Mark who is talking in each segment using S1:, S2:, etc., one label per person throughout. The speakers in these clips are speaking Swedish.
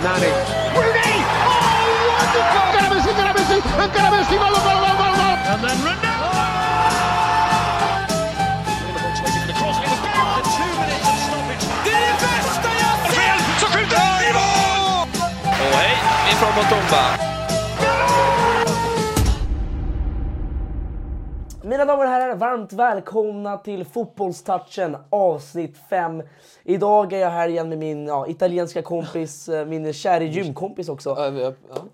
S1: Nani. Rooney! Oh, wonderful! Ancora Messi, ancora Messi, ancora Messi, gol, gol, gol, gol, gol! And then Ronaldo! Liverpool's waiting
S2: Mina damer och herrar, varmt välkomna till Fotbollstouchen avsnitt 5. Idag är jag här igen med min ja, italienska kompis, eh, min kära gymkompis också.
S3: Ja, ja,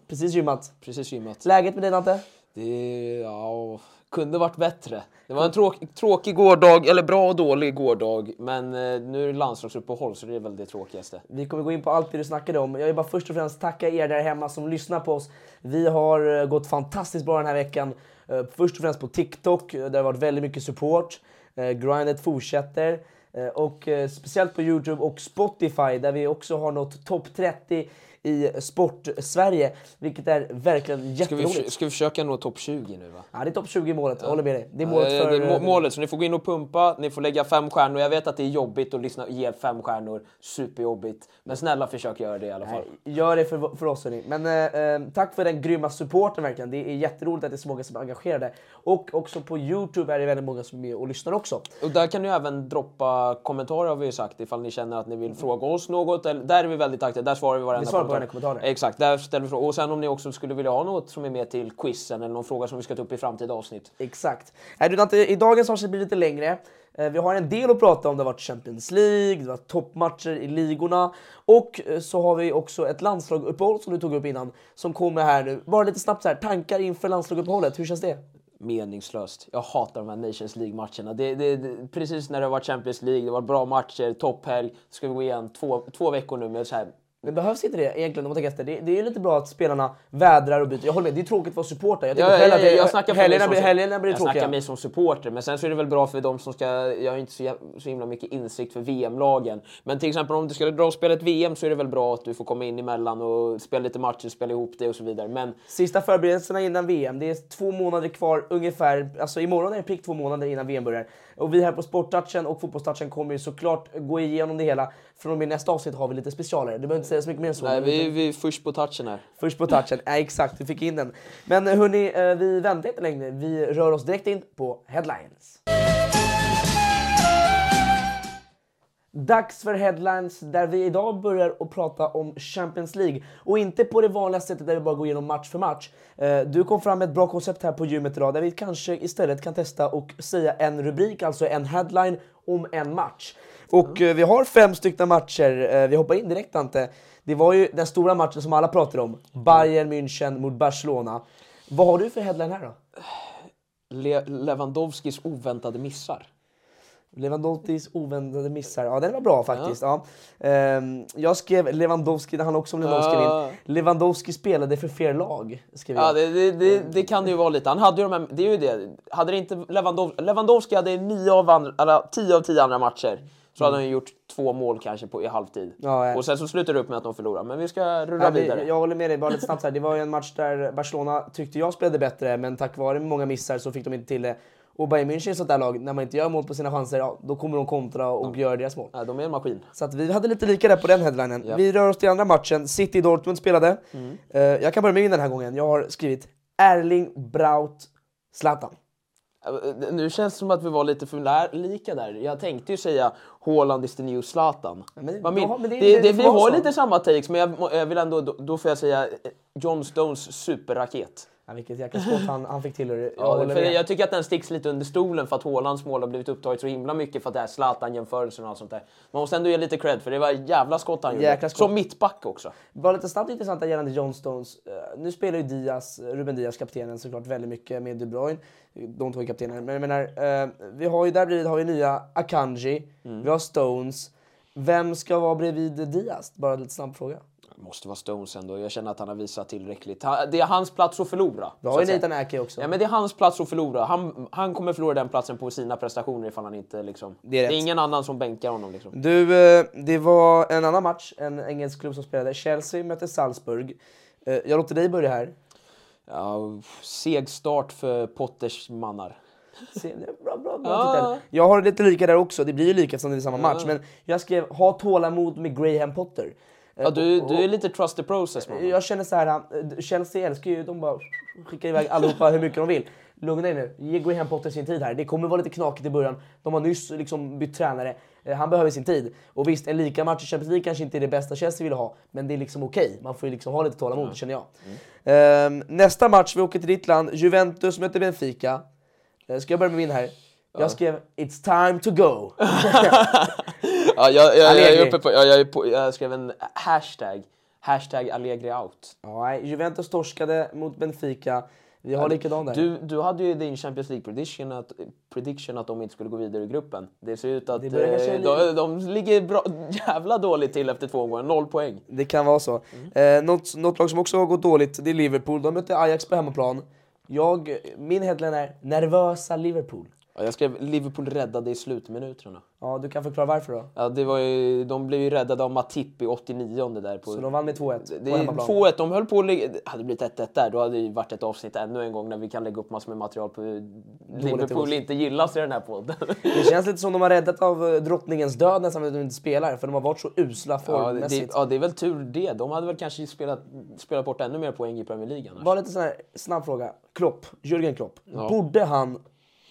S2: Precis gymmat.
S3: precis gymmat.
S2: Läget med dig Dante?
S3: Det ja, kunde varit bättre. Det var en tråk, tråkig gårdag, eller bra och dålig gårdag. Men eh, nu är det landslagsuppehåll så det är väl det tråkigaste.
S2: Vi kommer gå in på allt det du snackade om. Jag vill bara först och främst tacka er där hemma som lyssnar på oss. Vi har eh, gått fantastiskt bra den här veckan. Eh, först och främst på TikTok, eh, där det har varit väldigt mycket support. Eh, grindet fortsätter. Och speciellt på Youtube och Spotify där vi också har nått topp 30 i sport-Sverige. Vilket är verkligen
S3: Ska vi,
S2: jätteroligt.
S3: ska vi försöka nå topp 20 nu va?
S2: Ja, det är topp 20 i målet, jag håller med dig. Det är målet för...
S3: det är må- målet, så ni får gå in och pumpa, ni får lägga fem stjärnor. Jag vet att det är jobbigt att lyssna, ge fem stjärnor, superjobbigt. Men snälla försök göra det i alla fall.
S2: Nej, Gör det för, för oss hörni. Men eh, eh, tack för den grymma supporten verkligen. Det är jätteroligt att det är så många som är engagerade. Och också på Youtube är det väldigt många som är med och lyssnar också.
S3: Och där kan ni även droppa kommentarer har vi ju sagt ifall ni känner att ni vill fråga oss något. Där är vi väldigt aktiva, där svarar vi varenda
S2: Vi svarar på
S3: kommentar.
S2: varenda kommentar.
S3: Exakt, där ställer vi frågor. Och sen om ni också skulle vilja ha något som är med till quizen eller någon fråga som vi ska ta upp i framtida avsnitt.
S2: Exakt. Är du Dante, I dagens avsnitt blir det lite längre. Eh, Vi har en del att prata om. Det har varit Champions League, det har varit toppmatcher i ligorna och eh, så har vi också ett landslagsuppehåll som du tog upp innan som kommer här nu. Bara lite snabbt så här, tankar inför landslagsuppehållet. Hur känns det?
S3: Meningslöst. Jag hatar de här Nations League-matcherna. Det, det, det, precis när det var Champions League, det var bra matcher, topphelg. Ska vi gå igen två, två veckor nu med så här
S2: Det behövs inte det egentligen om man tänker efter. Det, det är lite bra att spelarna vädrar och byter. Jag håller med, det är tråkigt att vara supporter. Jag tycker
S3: Ja, ja, ja,
S2: det-
S3: jag snackar för
S2: helgerna
S3: som,
S2: blir, helgerna blir
S3: jag
S2: tråkiga.
S3: snackar mig som supporter, men sen så är det väl bra för de som ska... Jag har inte så, så himla mycket insikt för VM-lagen. Men till exempel om du ska dra och spela ett VM så är det väl bra att du får komma in emellan och spela lite matcher, spela ihop det och så vidare. Men
S2: Sista förberedelserna innan VM. Det är två månader kvar ungefär. Alltså imorgon är det prick två månader innan VM börjar. Och vi här på Sporttouchen och Fotbollstouchen kommer ju såklart gå igenom det hela. Från och med nästa avsnitt har vi lite specialare. Du behöver inte säga så mycket mer än så.
S3: nej, vi, vi är först på touchen här.
S2: Först på touchen. Ja, exakt, du fick in den. Men eh, hörni, eh, vi väntar inte längre. Vi rör oss direkt in på headlines. Dags för headlines där vi idag börjar att prata om Champions League. Och inte på det vanliga sättet där vi bara går igenom match för match. Eh, Du kom fram med ett bra koncept här på gymmet idag där vi kanske istället kan testa och säga en rubrik, alltså en headline om en match. Och eh, vi har fem stycken matcher. Eh, Vi hoppar in direkt Ante. Det var ju den stora matchen som alla pratar om. Bayern München mot Barcelona. Vad har du för headline här då?
S3: Le- Lewandowskis oväntade missar.
S2: Lewandowskis oväntade missar. Ja, den var bra faktiskt. Ja. Ehm, jag skrev Lewandowski, det handlar också om Lewandowski.
S3: Ja.
S2: Lewandowski spelade för fel lag. Skrev jag.
S3: Ja, det, det, det, det kan det ju vara lite. Han hade ju de här, det är ju det. Hade det inte Lewandowski, Lewandowski hade nio av andra, eller, tio av tio andra matcher så hade han gjort två mål kanske på, i halvtid.
S2: Ja, ja.
S3: Och sen så slutar det upp med att de förlorar. Men vi ska rulla
S2: Ja, vi-
S3: vidare.
S2: jag håller med dig, bara lite snabbt här. Det var ju en match där Barcelona tyckte jag spelade bättre, men tack vare många missar så fick de inte till det. Och Bayern München är sånt där lag, när man inte gör mål på sina chanser, ja, då kommer de kontra och göra deras mål.
S3: Ja, de är en maskin.
S2: Så vi hade lite lika där på den headlinen.
S3: Ja.
S2: Vi rör oss till andra matchen. City-Dortmund spelade. Eh, jag kan börja med min den här gången. Jag har skrivit Erling Braut Zlatan.
S3: Eh, Nu känns det som att vi var lite för lika där. Jag tänkte ju säga Haaland is the new Zlatan.
S2: men-
S3: min-
S2: ja, men det-
S3: det,
S2: det
S3: vi har lite samma takes, men jag, jag vill ändå, då, då får jag säga eh, John Stones superraket.
S2: Ja, vilket jäkla skott han, han fick till. Jag
S3: Ja, för jag tycker att den sticks lite under stolen för att Haalands mål har blivit upptaget så himla mycket för att det är Zlatan-jämförelsen och allt sånt där. Man måste ändå ge lite cred för det var jävla skott han
S2: Jäkla
S3: gjorde.
S2: skott.
S3: Som mittback också.
S2: Bara lite snabbt intressant gällande John Stones. Eh, nu spelar ju Diaz, Ruben Diaz, kaptenen såklart väldigt mycket med De Bruyne. De två är kaptener. Men jag menar, eh, vi har ju där bredvid har vi nya Akanji,
S3: Mm.
S2: vi har Stones. Vem ska vara bredvid Diaz? Bara lite snabb fråga.
S3: Det måste vara Stones ändå. Jag känner att han har visat tillräckligt. Det är hans plats att förlora. Så
S2: har ju. Nathan Ake också.
S3: Ja, men det är hans plats att förlora. Han, han kommer förlora den platsen på sina prestationer ifall han inte liksom...
S2: Det är rätt.
S3: ingen annan som bänkar honom liksom.
S2: Du, eh, det var en annan match, en engelsk klubb som spelade. Chelsea mötte Salzburg. Eh, jag låter dig börja här.
S3: Ja, seg start för Potters mannar.
S2: Det är bra, bra, bra
S3: Ja.
S2: titel. Jag har lite lika där också, det blir ju lika som det är samma match. Men jag skrev ha tålamod med Graham Potter.
S3: Ja, du,
S2: och-
S3: du är lite trust the process man.
S2: Jag känner så här, eh, Chelsea älskar ju, de bara skickar iväg allihopa hur mycket de vill. Lugna dig nu, ge Graham Potter sin tid här. Det kommer vara lite knakigt i början. De har nyss liksom bytt tränare. Eh, Han behöver sin tid. Och visst, en lika match i Champions League kanske inte är det bästa Chelsea vill ha, men det är liksom okej. Man får ju liksom ha lite tålamod, känner jag. Ehm, nästa match, vi åker till ditt land. Juventus möter Benfica. Eh, Ska jag börja med min här? Jag skrev “It's time to go”.
S3: Ja, jag, jag, jag, är uppe på, ja, jag, är på, jag skrev en hashtag. Hashtag Allegri out.
S2: Ja, nej, Juventus torskade mot Benfica. Vi har likadan där.
S3: Du, du hade ju din Champions League prediction att, prediction att de inte skulle gå vidare i gruppen. Det ser ut att eh, de, de ligger bra, jävla dåligt till efter två omgångar. Noll poäng.
S2: Det kan vara så. Eh, något, något lag som också har gått dåligt, det är Liverpool. De mötte Ajax på hemmaplan. Jag, min headline är “Nervösa Liverpool”.
S3: Ja, jag skrev Liverpool räddade i slutminuterna.
S2: Ja, du kan förklara varför då?
S3: Ja, det var ju, de blev ju räddade av Matip i 89 där. På,
S2: Så de vann med 2-1
S3: det
S2: på hemmaplan.
S3: 2-1, de höll på att ligga, det hade blivit 1-1 där, då hade det ju varit ett avsnitt ännu en gång när vi kan lägga upp massor med material på
S2: till
S3: Liverpool inte gillas i den här podden.
S2: Det känns lite som de har räddat av eh, drottningens död nästan att de inte spelar, för de har varit så usla
S3: Ja det,
S2: formmässigt.
S3: ja, det är väl tur det. De hade väl kanske spelat, spelat bort ännu mer poäng i Premier League annars.
S2: Bara lite sån här snabb fråga. Klopp, Jürgen Klopp. Borde han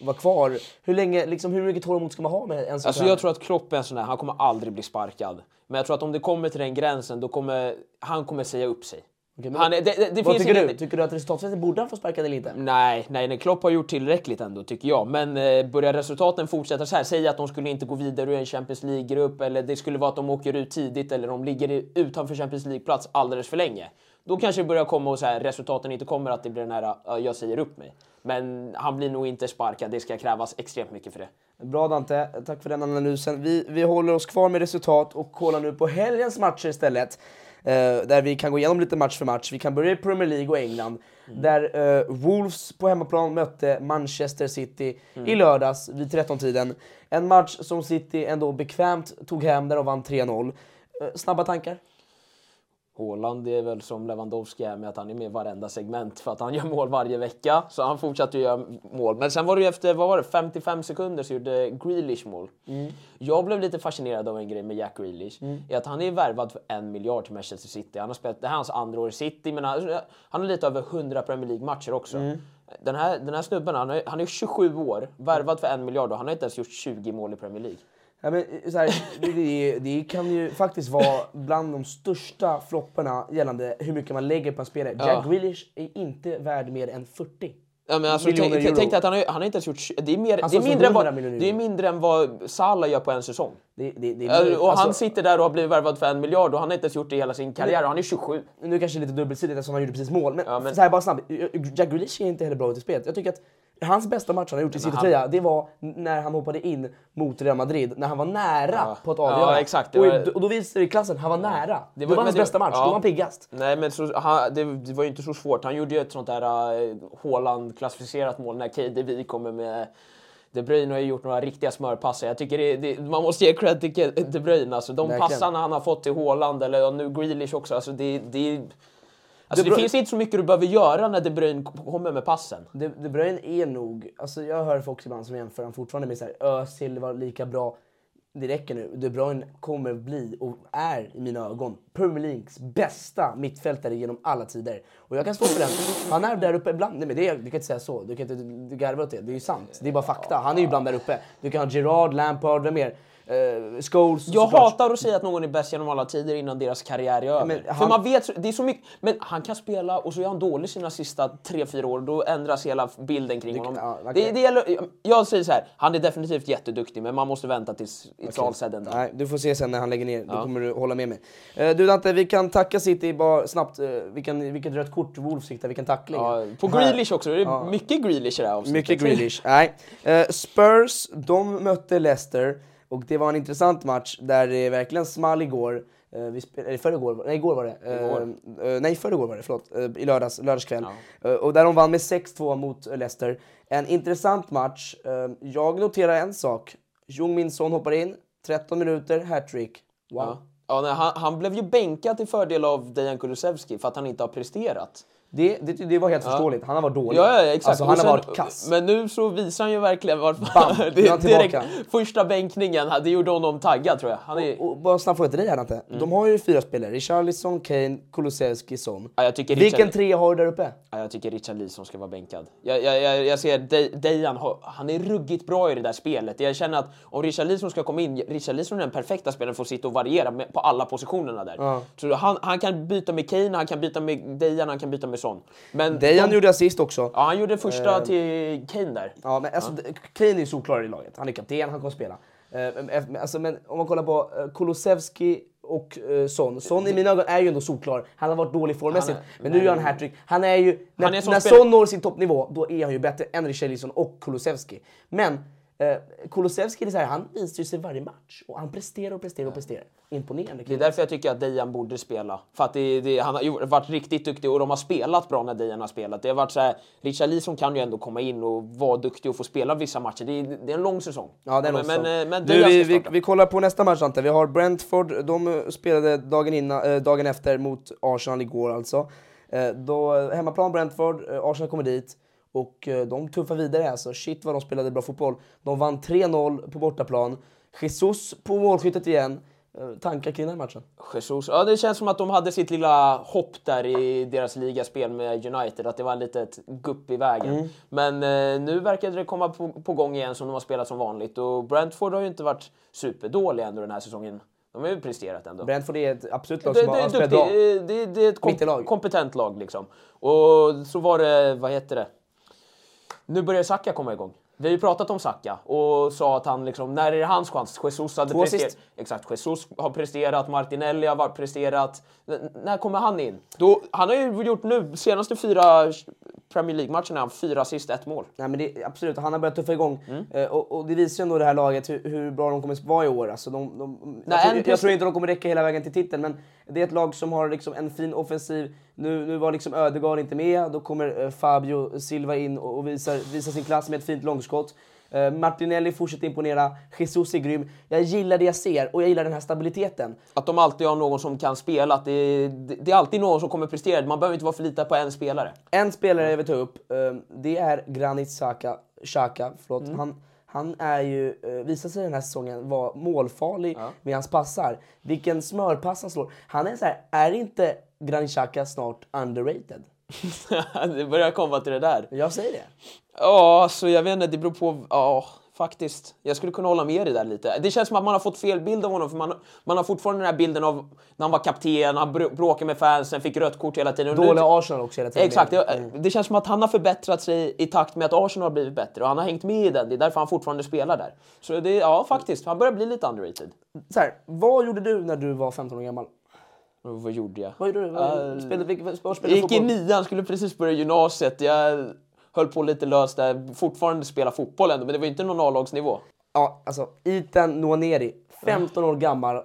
S2: vara kvar? Hur länge, liksom, hur mycket tålamod ska man ha med en sån
S3: Alltså jag tror att Klopp är en sån där, han kommer aldrig bli sparkad. Men jag tror att om det kommer till den gränsen, då kommer han kommer säga upp sig.
S2: Okej, men-
S3: han det, det, det
S2: Vad
S3: finns
S2: tycker
S3: ingen-
S2: du? Tycker du att resultatmässigt borde han få sparken eller inte?
S3: Nej, nej, nej, Klopp har gjort tillräckligt ändå tycker jag. Men eh, börjar resultaten fortsätta så här, säg att de skulle inte gå vidare ur en Champions League-grupp eller det skulle vara att de åker ut tidigt eller de ligger utanför Champions League-plats alldeles för länge. Då kanske det börjar komma och så här, resultaten inte kommer att det blir den här, "Ja, jag säger upp mig. Men han blir nog inte sparkad, det ska krävas extremt mycket för det.
S2: Bra Dante, tack för den analysen. Vi, vi håller oss kvar med resultat och kollar nu på helgens matcher istället. Eh, där vi kan gå igenom lite match för match. Vi kan börja i Premier League och England. Där eh, Wolves på hemmaplan mötte Manchester City i lördags vid 13-tiden. En match som City ändå bekvämt tog hem där de vann 3-0. Eh, snabba tankar?
S3: Haaland är väl som Lewandowski är med att han är med i varenda segment för att han gör mål varje vecka. Så han fortsatte ju göra mål. Men sen var det ju efter, vad var det, 55 sekunder så gjorde Grealish mål. Jag blev lite fascinerad av en grej med Jack Grealish. Är att han är värvad för en miljard till Manchester City. Han har spelat, det här är hans andra år i City, men han, han har lite över 100 Premier League-matcher också. Den, här, den här snubben, han är, han är 27 år, värvad för en miljard och han har inte ens gjort 20 mål i Premier League.
S2: Ja, men, eh, så här, det, det, kan ju faktiskt vara bland de största flopparna gällande hur mycket man lägger på en spelare. Jack
S3: Ja.
S2: Grealish är inte värd mer än 40.
S3: Ja, men alltså, tänk, tänk dig att han har, han har inte ens gjort... Det är, mer,
S2: Alltså,
S3: det, är mindre än
S2: 100
S3: vad, det är mindre än vad Salah gör på en säsong.
S2: Det, det, det,
S3: Ja, och
S2: alltså,
S3: han sitter där och har blivit värvad för en miljard och han har inte ens gjort det i hela sin karriär och han är 27.
S2: Nu kanske lite dubbelsidigt eftersom han gjorde precis mål, men,
S3: Ja, men-
S2: så här bara snabbt. Jack Grealish är inte heller bra ut i spelet. Jag tycker att hans bästa match han har gjort i City-tröja, det var när han hoppade in mot Real Madrid, när han var nära
S3: Ja.
S2: på att
S3: Ja,
S2: avgöra.
S3: exakt, det
S2: och,
S3: var-
S2: och då visade det klassen, han var nära. Det
S3: Det
S2: var,
S3: var-
S2: hans
S3: det-
S2: bästa match,
S3: ja.
S2: då var han piggast.
S3: Nej men så, han, det, det var ju inte så svårt. Han gjorde ju ett sånt där uh, Haaland-klassificerat mål när KDB kommer med De Bruyne har ju gjort några riktiga smörpassar. Jag tycker det, det, man måste ge cred till De Bruyne. Alltså, de
S2: Verkligen.
S3: passarna han har fått till Haaland, eller nu Grealish också. Alltså, det, det, alltså,
S2: De
S3: det finns inte så mycket du behöver göra när De Bruyne kommer med passen.
S2: De, De Bruyne är nog, alltså jag hör folk ibland som jämför han fortfarande med så här, Özil var lika bra. Det räcker nu. De Bruyne kommer bli och är i mina ögon Premier Leagues bästa mittfältare genom alla tider. Och jag kan stå för den. Han är där uppe ibland. Nej men det, du kan inte säga så. Du kan inte garva åt det. Det är ju sant. Det är bara fakta. Han är ju ibland där uppe. Du kan ha Gerard, Lampard, vem mer? Uh, Scholes.
S3: Jag
S2: såklart.
S3: hatar att säga att någon är bäst genom alla tider innan deras karriär är över.
S2: men
S3: För
S2: han-
S3: man vet, det är så mycket, men han kan spela och så är han dålig sina sista 3-4 år, då ändras hela bilden kring honom.
S2: ja,
S3: det,
S2: verkligen.
S3: det gäller, jag säger så här, han är definitivt jätteduktig, men man måste vänta tills it's all said and done.
S2: Nej, du får se sen när han lägger ner. Då kommer du hålla med mig. Eh, du Dante, vi kan tacka City bara snabbt. Uh, vilken, vilket rött kort Wolves fick där, vilken tackling.
S3: Ja, på Grealish också, det är mycket Grealish i det här avsnittet.
S2: Mycket Grealish. Nej. Eh, Spurs, de mötte Leicester och det var en intressant match där det verkligen small igår. Uh, vi spel- eller förrgår, nej igår var det. Eh, eh, nej förrgår var det, förlåt. Eh, I lördags, lördagskväll. Eh, och där de vann med 6-2 mot eh, Leicester. En intressant match. Eh, jag noterar en sak. Jung Min Son hoppar in, 13 minuter, hattrick. Wow.
S3: Ja. Ja, nej, han, han blev ju bänkad till fördel av Dejan Kulusevski för att han inte har presterat.
S2: Det, det, det var helt förståeligt. Han har varit dålig.
S3: Ja, ja exakt.
S2: Alltså, han
S3: Och
S2: har
S3: sen-
S2: varit kass.
S3: Men nu så visar han ju verkligen varför. Det, direkt, första bänkningen, det gjorde honom taggad tror jag. Han är,
S2: Och bara en snabb fråga till dig här Dante.
S3: Mm.
S2: De har ju fyra spelare. Richarlison, Kane, Kulusevski, Son.
S3: ja, jag tycker
S2: Vilken
S3: Richard-
S2: trea har du där uppe?
S3: Ja, jag tycker Richard Leeson ska vara bänkad. Jag, jag, jag, jag ser De- Dejan, han är ruggigt bra i det där spelet. Jag känner att om Richard Leeson ska komma in, Richard Leeson är den perfekta spelaren för att sitta och variera på alla positionerna där. Så han, han kan byta med Kane, han kan byta med Dejan, han kan byta med Son. Men
S2: Dejan
S3: de,
S2: gjorde assist också.
S3: Ja, han gjorde första till Kane där.
S2: Ja, men alltså, Kane är ju solklar i laget. Han är kapten, han kommer spela. Eh, men- alltså, men om man kollar på uh, Kulusevski och uh, Son. Son i mina ögon är ju ändå solklar. Han har varit dålig formmässigt. Men nu gör han hattrick. Han är ju... När,
S3: Han är
S2: när Son når sin toppnivå, då är han ju bättre än Richarlison och Kulusevski. Men Kulusevski, det här, han visar sig varje match. Och han presterar och presterar och presterar. Imponerande
S3: Det är därför jag tycker att Dejan borde spela. För att det, det, han har varit riktigt duktig och de har spelat bra när Dejan har spelat. Det har varit så här, Richard Leeson kan ju ändå komma in och vara duktig och få spela vissa matcher. Det är, det är en lång säsong.
S2: Ja, det är
S3: men,
S2: men,
S3: men, eh, men
S2: du, vi, vi, vi kollar på nästa match Ante. Vi har Brentford, de eh, spelade dagen, innan, eh, dagen efter mot Arsenal igår alltså. Eh, då, hemmaplan Brentford, eh, Arsenal kommer dit och eh, de tuffar vidare alltså. Shit vad de spelade bra fotboll. De vann 3-0 på bortaplan. Jesus på målskyttet igen. Eh, tankar kring den matchen?
S3: Jesus. Ja, det känns som att de hade sitt lilla hopp där i deras ligaspel med United, att det var en litet gupp i vägen.
S2: Mm.
S3: Men eh, nu verkade det komma på, på gång igen som de har spelat som vanligt och Brentford har ju inte varit superdåliga ändå den här säsongen. De har ju presterat ändå.
S2: Brentford är ett absolut lag
S3: Det,
S2: som
S3: det,
S2: har
S3: är
S2: spelat bra.
S3: det, det är ett kom, kompetent lag liksom. Och så var det, vad heter det? Nu börjar Saka komma igång. Vi har ju pratat om Saka och sa att han liksom, när är det hans chans? Jesus hade presterat. Exakt, Jesus har presterat, Martinelli har presterat. N- när kommer han in? Då, han har ju gjort nu, senaste fyra Premier League-matcherna, han fyra assist, ett mål.
S2: Nej, men det, absolut, han har börjat tuffa igång.
S3: Mm.
S2: Eh, och, och det visar ju ändå det här laget hur, hur bra de kommer att vara i år. Alltså, de, de,
S3: Nej,
S2: jag, tror, jag, tror inte de kommer räcka hela vägen till titeln, men det är ett lag som har liksom en fin offensiv. Nu, nu var liksom Ödegaard inte med, då kommer eh, Fabio Silva in och, visar, visar sin klass med ett fint långskott. Eh, Martinelli fortsätter imponera, Jesus är grym. Jag gillar det jag ser och jag gillar den här stabiliteten.
S3: Att de alltid har någon som kan spela, att det, det, det är alltid någon som kommer prestera. Man behöver inte vara förlitad på en spelare.
S2: En spelare jag vill ta upp, eh, det är Granit Xhaka. Xhaka förlåt. Han, han är ju, eh, visar sig den här säsongen vara målfarlig med hans passar. Vilken smörpass han slår. Han är så här, är inte Granit Xhaka snart underrated?
S3: det börjar komma till det där.
S2: Jag säger det.
S3: Ja, så jag vet inte, det beror på... Ja, faktiskt. Jag skulle kunna hålla med dig där lite. Det känns som att man har fått fel bild av honom, för man, man har fortfarande den här bilden av när han var kapten, han br- bråkade med fansen, fick rött kort hela tiden. Nu-
S2: Dåliga Arsenal också hela tiden.
S3: Exakt, det, det känns som att han har förbättrat sig i takt med att Arsenal har blivit bättre och han har hängt med i den. Det är därför han fortfarande spelar där. Så det, ja, faktiskt. Han börjar bli lite underrated.
S2: Så här, vad gjorde du när du var 15 år gammal?
S3: Vad gjorde jag?
S2: Vad gjorde du? Vad,
S3: Eh,
S2: spelade, vilken, var
S3: Jag
S2: spelade
S3: gick i nian, skulle precis börja gymnasiet. Jag höll på lite löst där. Fortfarande spela fotboll ändå, men det var inte någon A-lagsnivå.
S2: Ja, alltså Ethan Nwaneri, 15 år gammal,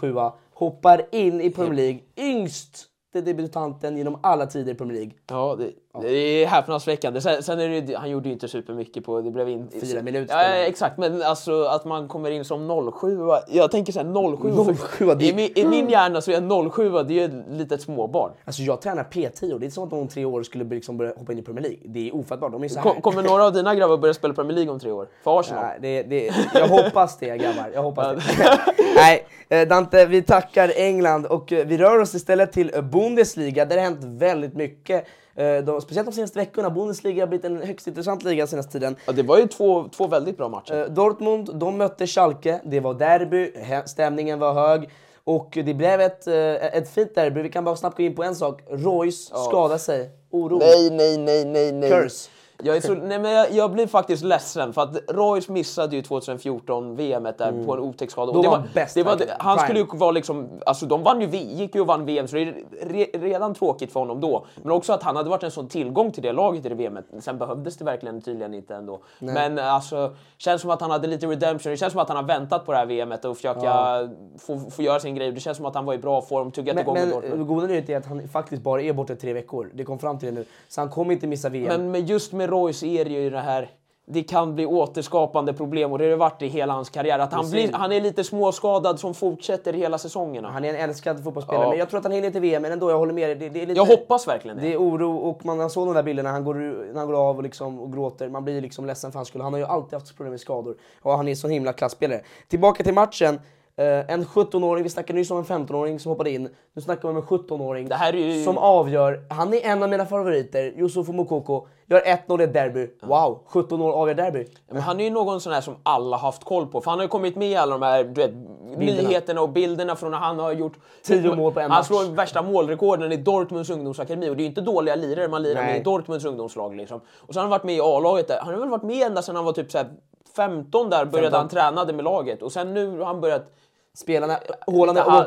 S2: 07 hoppar in i Premier League, yngst debutanten genom alla tider i Premier League.
S3: Ja, det, Det är häpnadsväckande. Sen, sen är det, ju- han gjorde ju inte supermycket på... Det blev in,
S2: Fyra minuter
S3: Ja, exakt. Men alltså att man kommer in som 07 Jag tänker såhär 07
S2: 07, det-
S3: I, min, I min hjärna så är 07 det är ju ett litet småbarn.
S2: Alltså jag tränar P10 och det är som att de om tre år skulle liksom börja hoppa in i Premier League. Det är ofattbart. De är så här.
S3: Kom, kommer några av dina grabbar börja spela Premier League om tre år? För Arsenal?
S2: Nej, det, det, jag hoppas det grabbar, jag hoppas det. Nej, eh, Dante, vi tackar England och eh, vi rör oss istället till eh, Bundesliga. Där det har hänt väldigt mycket. Eh, De, speciellt de senaste veckorna. Bundesliga har blivit en högst intressant liga senaste tiden.
S3: Ja, det var ju två, två väldigt bra matcher.
S2: Eh, Dortmund, de mötte Schalke. Det var derby, stämningen var hög. Och det blev ett, eh, ett fint derby. Vi kan bara snabbt gå in på en sak. Royce skadade sig. Oro.
S3: Nej, nej, nej, nej, nej.
S2: Curse.
S3: Jag, är så, nej men jag, jag blir faktiskt ledsen för att Royce missade ju 2014 VM där på en otäck skada. Det
S2: var bäst,
S3: det var, han skulle ju vara liksom, alltså de vann ju, gick ju och vann VM så det är re, redan tråkigt för honom då. Men också att han hade varit en sån tillgång till det laget i det VMet. Sen behövdes det verkligen tydligen inte ändå. Men alltså, känns som att han hade lite redemption. Det känns som att han har väntat på det här VMet och försöka få, få göra sin grej. Det känns som att han var i bra form, tuggat
S2: Men,
S3: igång med
S2: men goda nyheten är att han faktiskt bara är borta tre veckor. Det kom fram till det nu. Så han kommer inte missa VM.
S3: Men med just med Royce är det ju det här det kan bli återskapande problem och det har det varit i hela hans karriär. Att han, blir, han är lite småskadad som fortsätter hela säsongerna.
S2: Han är en älskad fotbollsspelare,
S3: Ja.
S2: men jag tror att han hinner till VM. Men ändå, jag håller med dig. Det, det är lite,
S3: Jag hoppas verkligen det.
S2: Det är oro och man såg de där bilderna han går, när han går av och, liksom, och gråter. Man blir liksom ledsen för hans skull. Han har ju alltid haft problem med skador och han är så himla klasspelare. Tillbaka till matchen. Eh, en 17-åring, vi snackade nyss om en 15-åring som hoppade in. Nu snackar vi om en 17-åring
S3: Det här är ju-
S2: som avgör. Han är en av mina favoriter, Yusuf Mokoko. Gör 1-0 i ett derby. Wow, 17 år avgör derby.
S3: Men han är ju någon sån här som alla haft koll på. För han har ju kommit med i alla de här du vet, nyheterna och bilderna från när han har gjort...
S2: Tio mål på en
S3: Han
S2: match.
S3: slår värsta målrekorden i Dortmunds ungdomsakademi. Och det är ju inte dåliga lirare man lirar
S2: Nej.
S3: med i Dortmunds ungdomslag. Liksom. Och så har han varit med i A-laget. Han har väl varit med ända sedan han var typ så här 15 där började
S2: 15.
S3: han tränade med laget. Och sen nu har han börjat...
S2: Spelarna,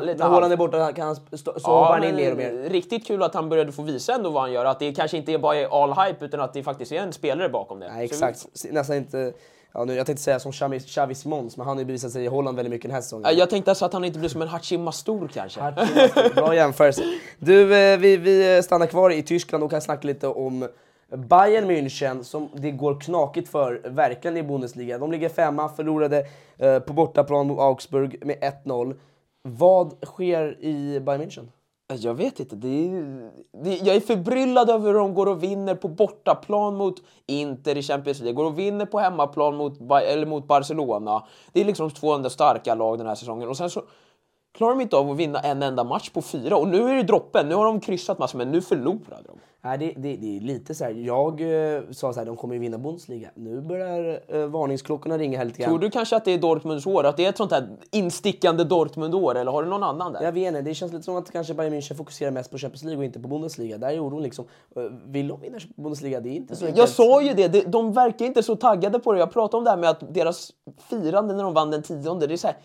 S3: Lite
S2: är, är borta kan han stå, så hoppar han in mer och mer.
S3: Riktigt kul att han började få visa ändå vad han gör. Att det kanske inte är bara är all hype utan att det faktiskt är en spelare bakom det.
S2: Nej, exakt. Nästan inte... Ja, nu, jag tänkte säga som Xavi, Xavi Simons, men han har ju bevisat sig i Holland väldigt mycket den här säsongen.
S3: Ja, Jag tänkte alltså att han inte blir som en Hachim Mastour kanske.
S2: Bra jämförelse. Du, eh, vi, vi stannar kvar i Tyskland och kan snacka lite om Bayern München som det går knakigt för, verkligen i Bundesliga. De ligger femma, förlorade eh, på bortaplan mot Augsburg med 1-0. Vad sker i Bayern München?
S3: Eh, jag vet inte. Det är, det, jag är förbryllad över hur de går och vinner på bortaplan mot Inter i Champions League. Går och vinner på hemmaplan mot, eller mot Barcelona. Det är liksom två enda starka lag den här säsongen. Och sen så klarar de inte av att vinna en enda match på fyra. Och nu är det droppen. Nu har de kryssat massor, men nu förlorade de.
S2: Nej, det, det, det är lite så här. Jag eh, sa så här, de kommer ju vinna Bundesliga. Nu börjar eh, varningsklockorna ringa här lite grann.
S3: Tror du kanske att det är Dortmunds år? Att det är ett sånt här instickande Dortmund-år? Eller har du någon annan där?
S2: Jag vet inte, det känns lite som att kanske Bayern München fokuserar mest på Champions League och inte på Bundesliga. Där är oron liksom. eh, Vill de vinna Bundesliga? Det är inte så
S3: Jag sa ju det, de- verkar inte så taggade på det. Jag pratade om det här med att deras firande när de vann den tionde, det är så här,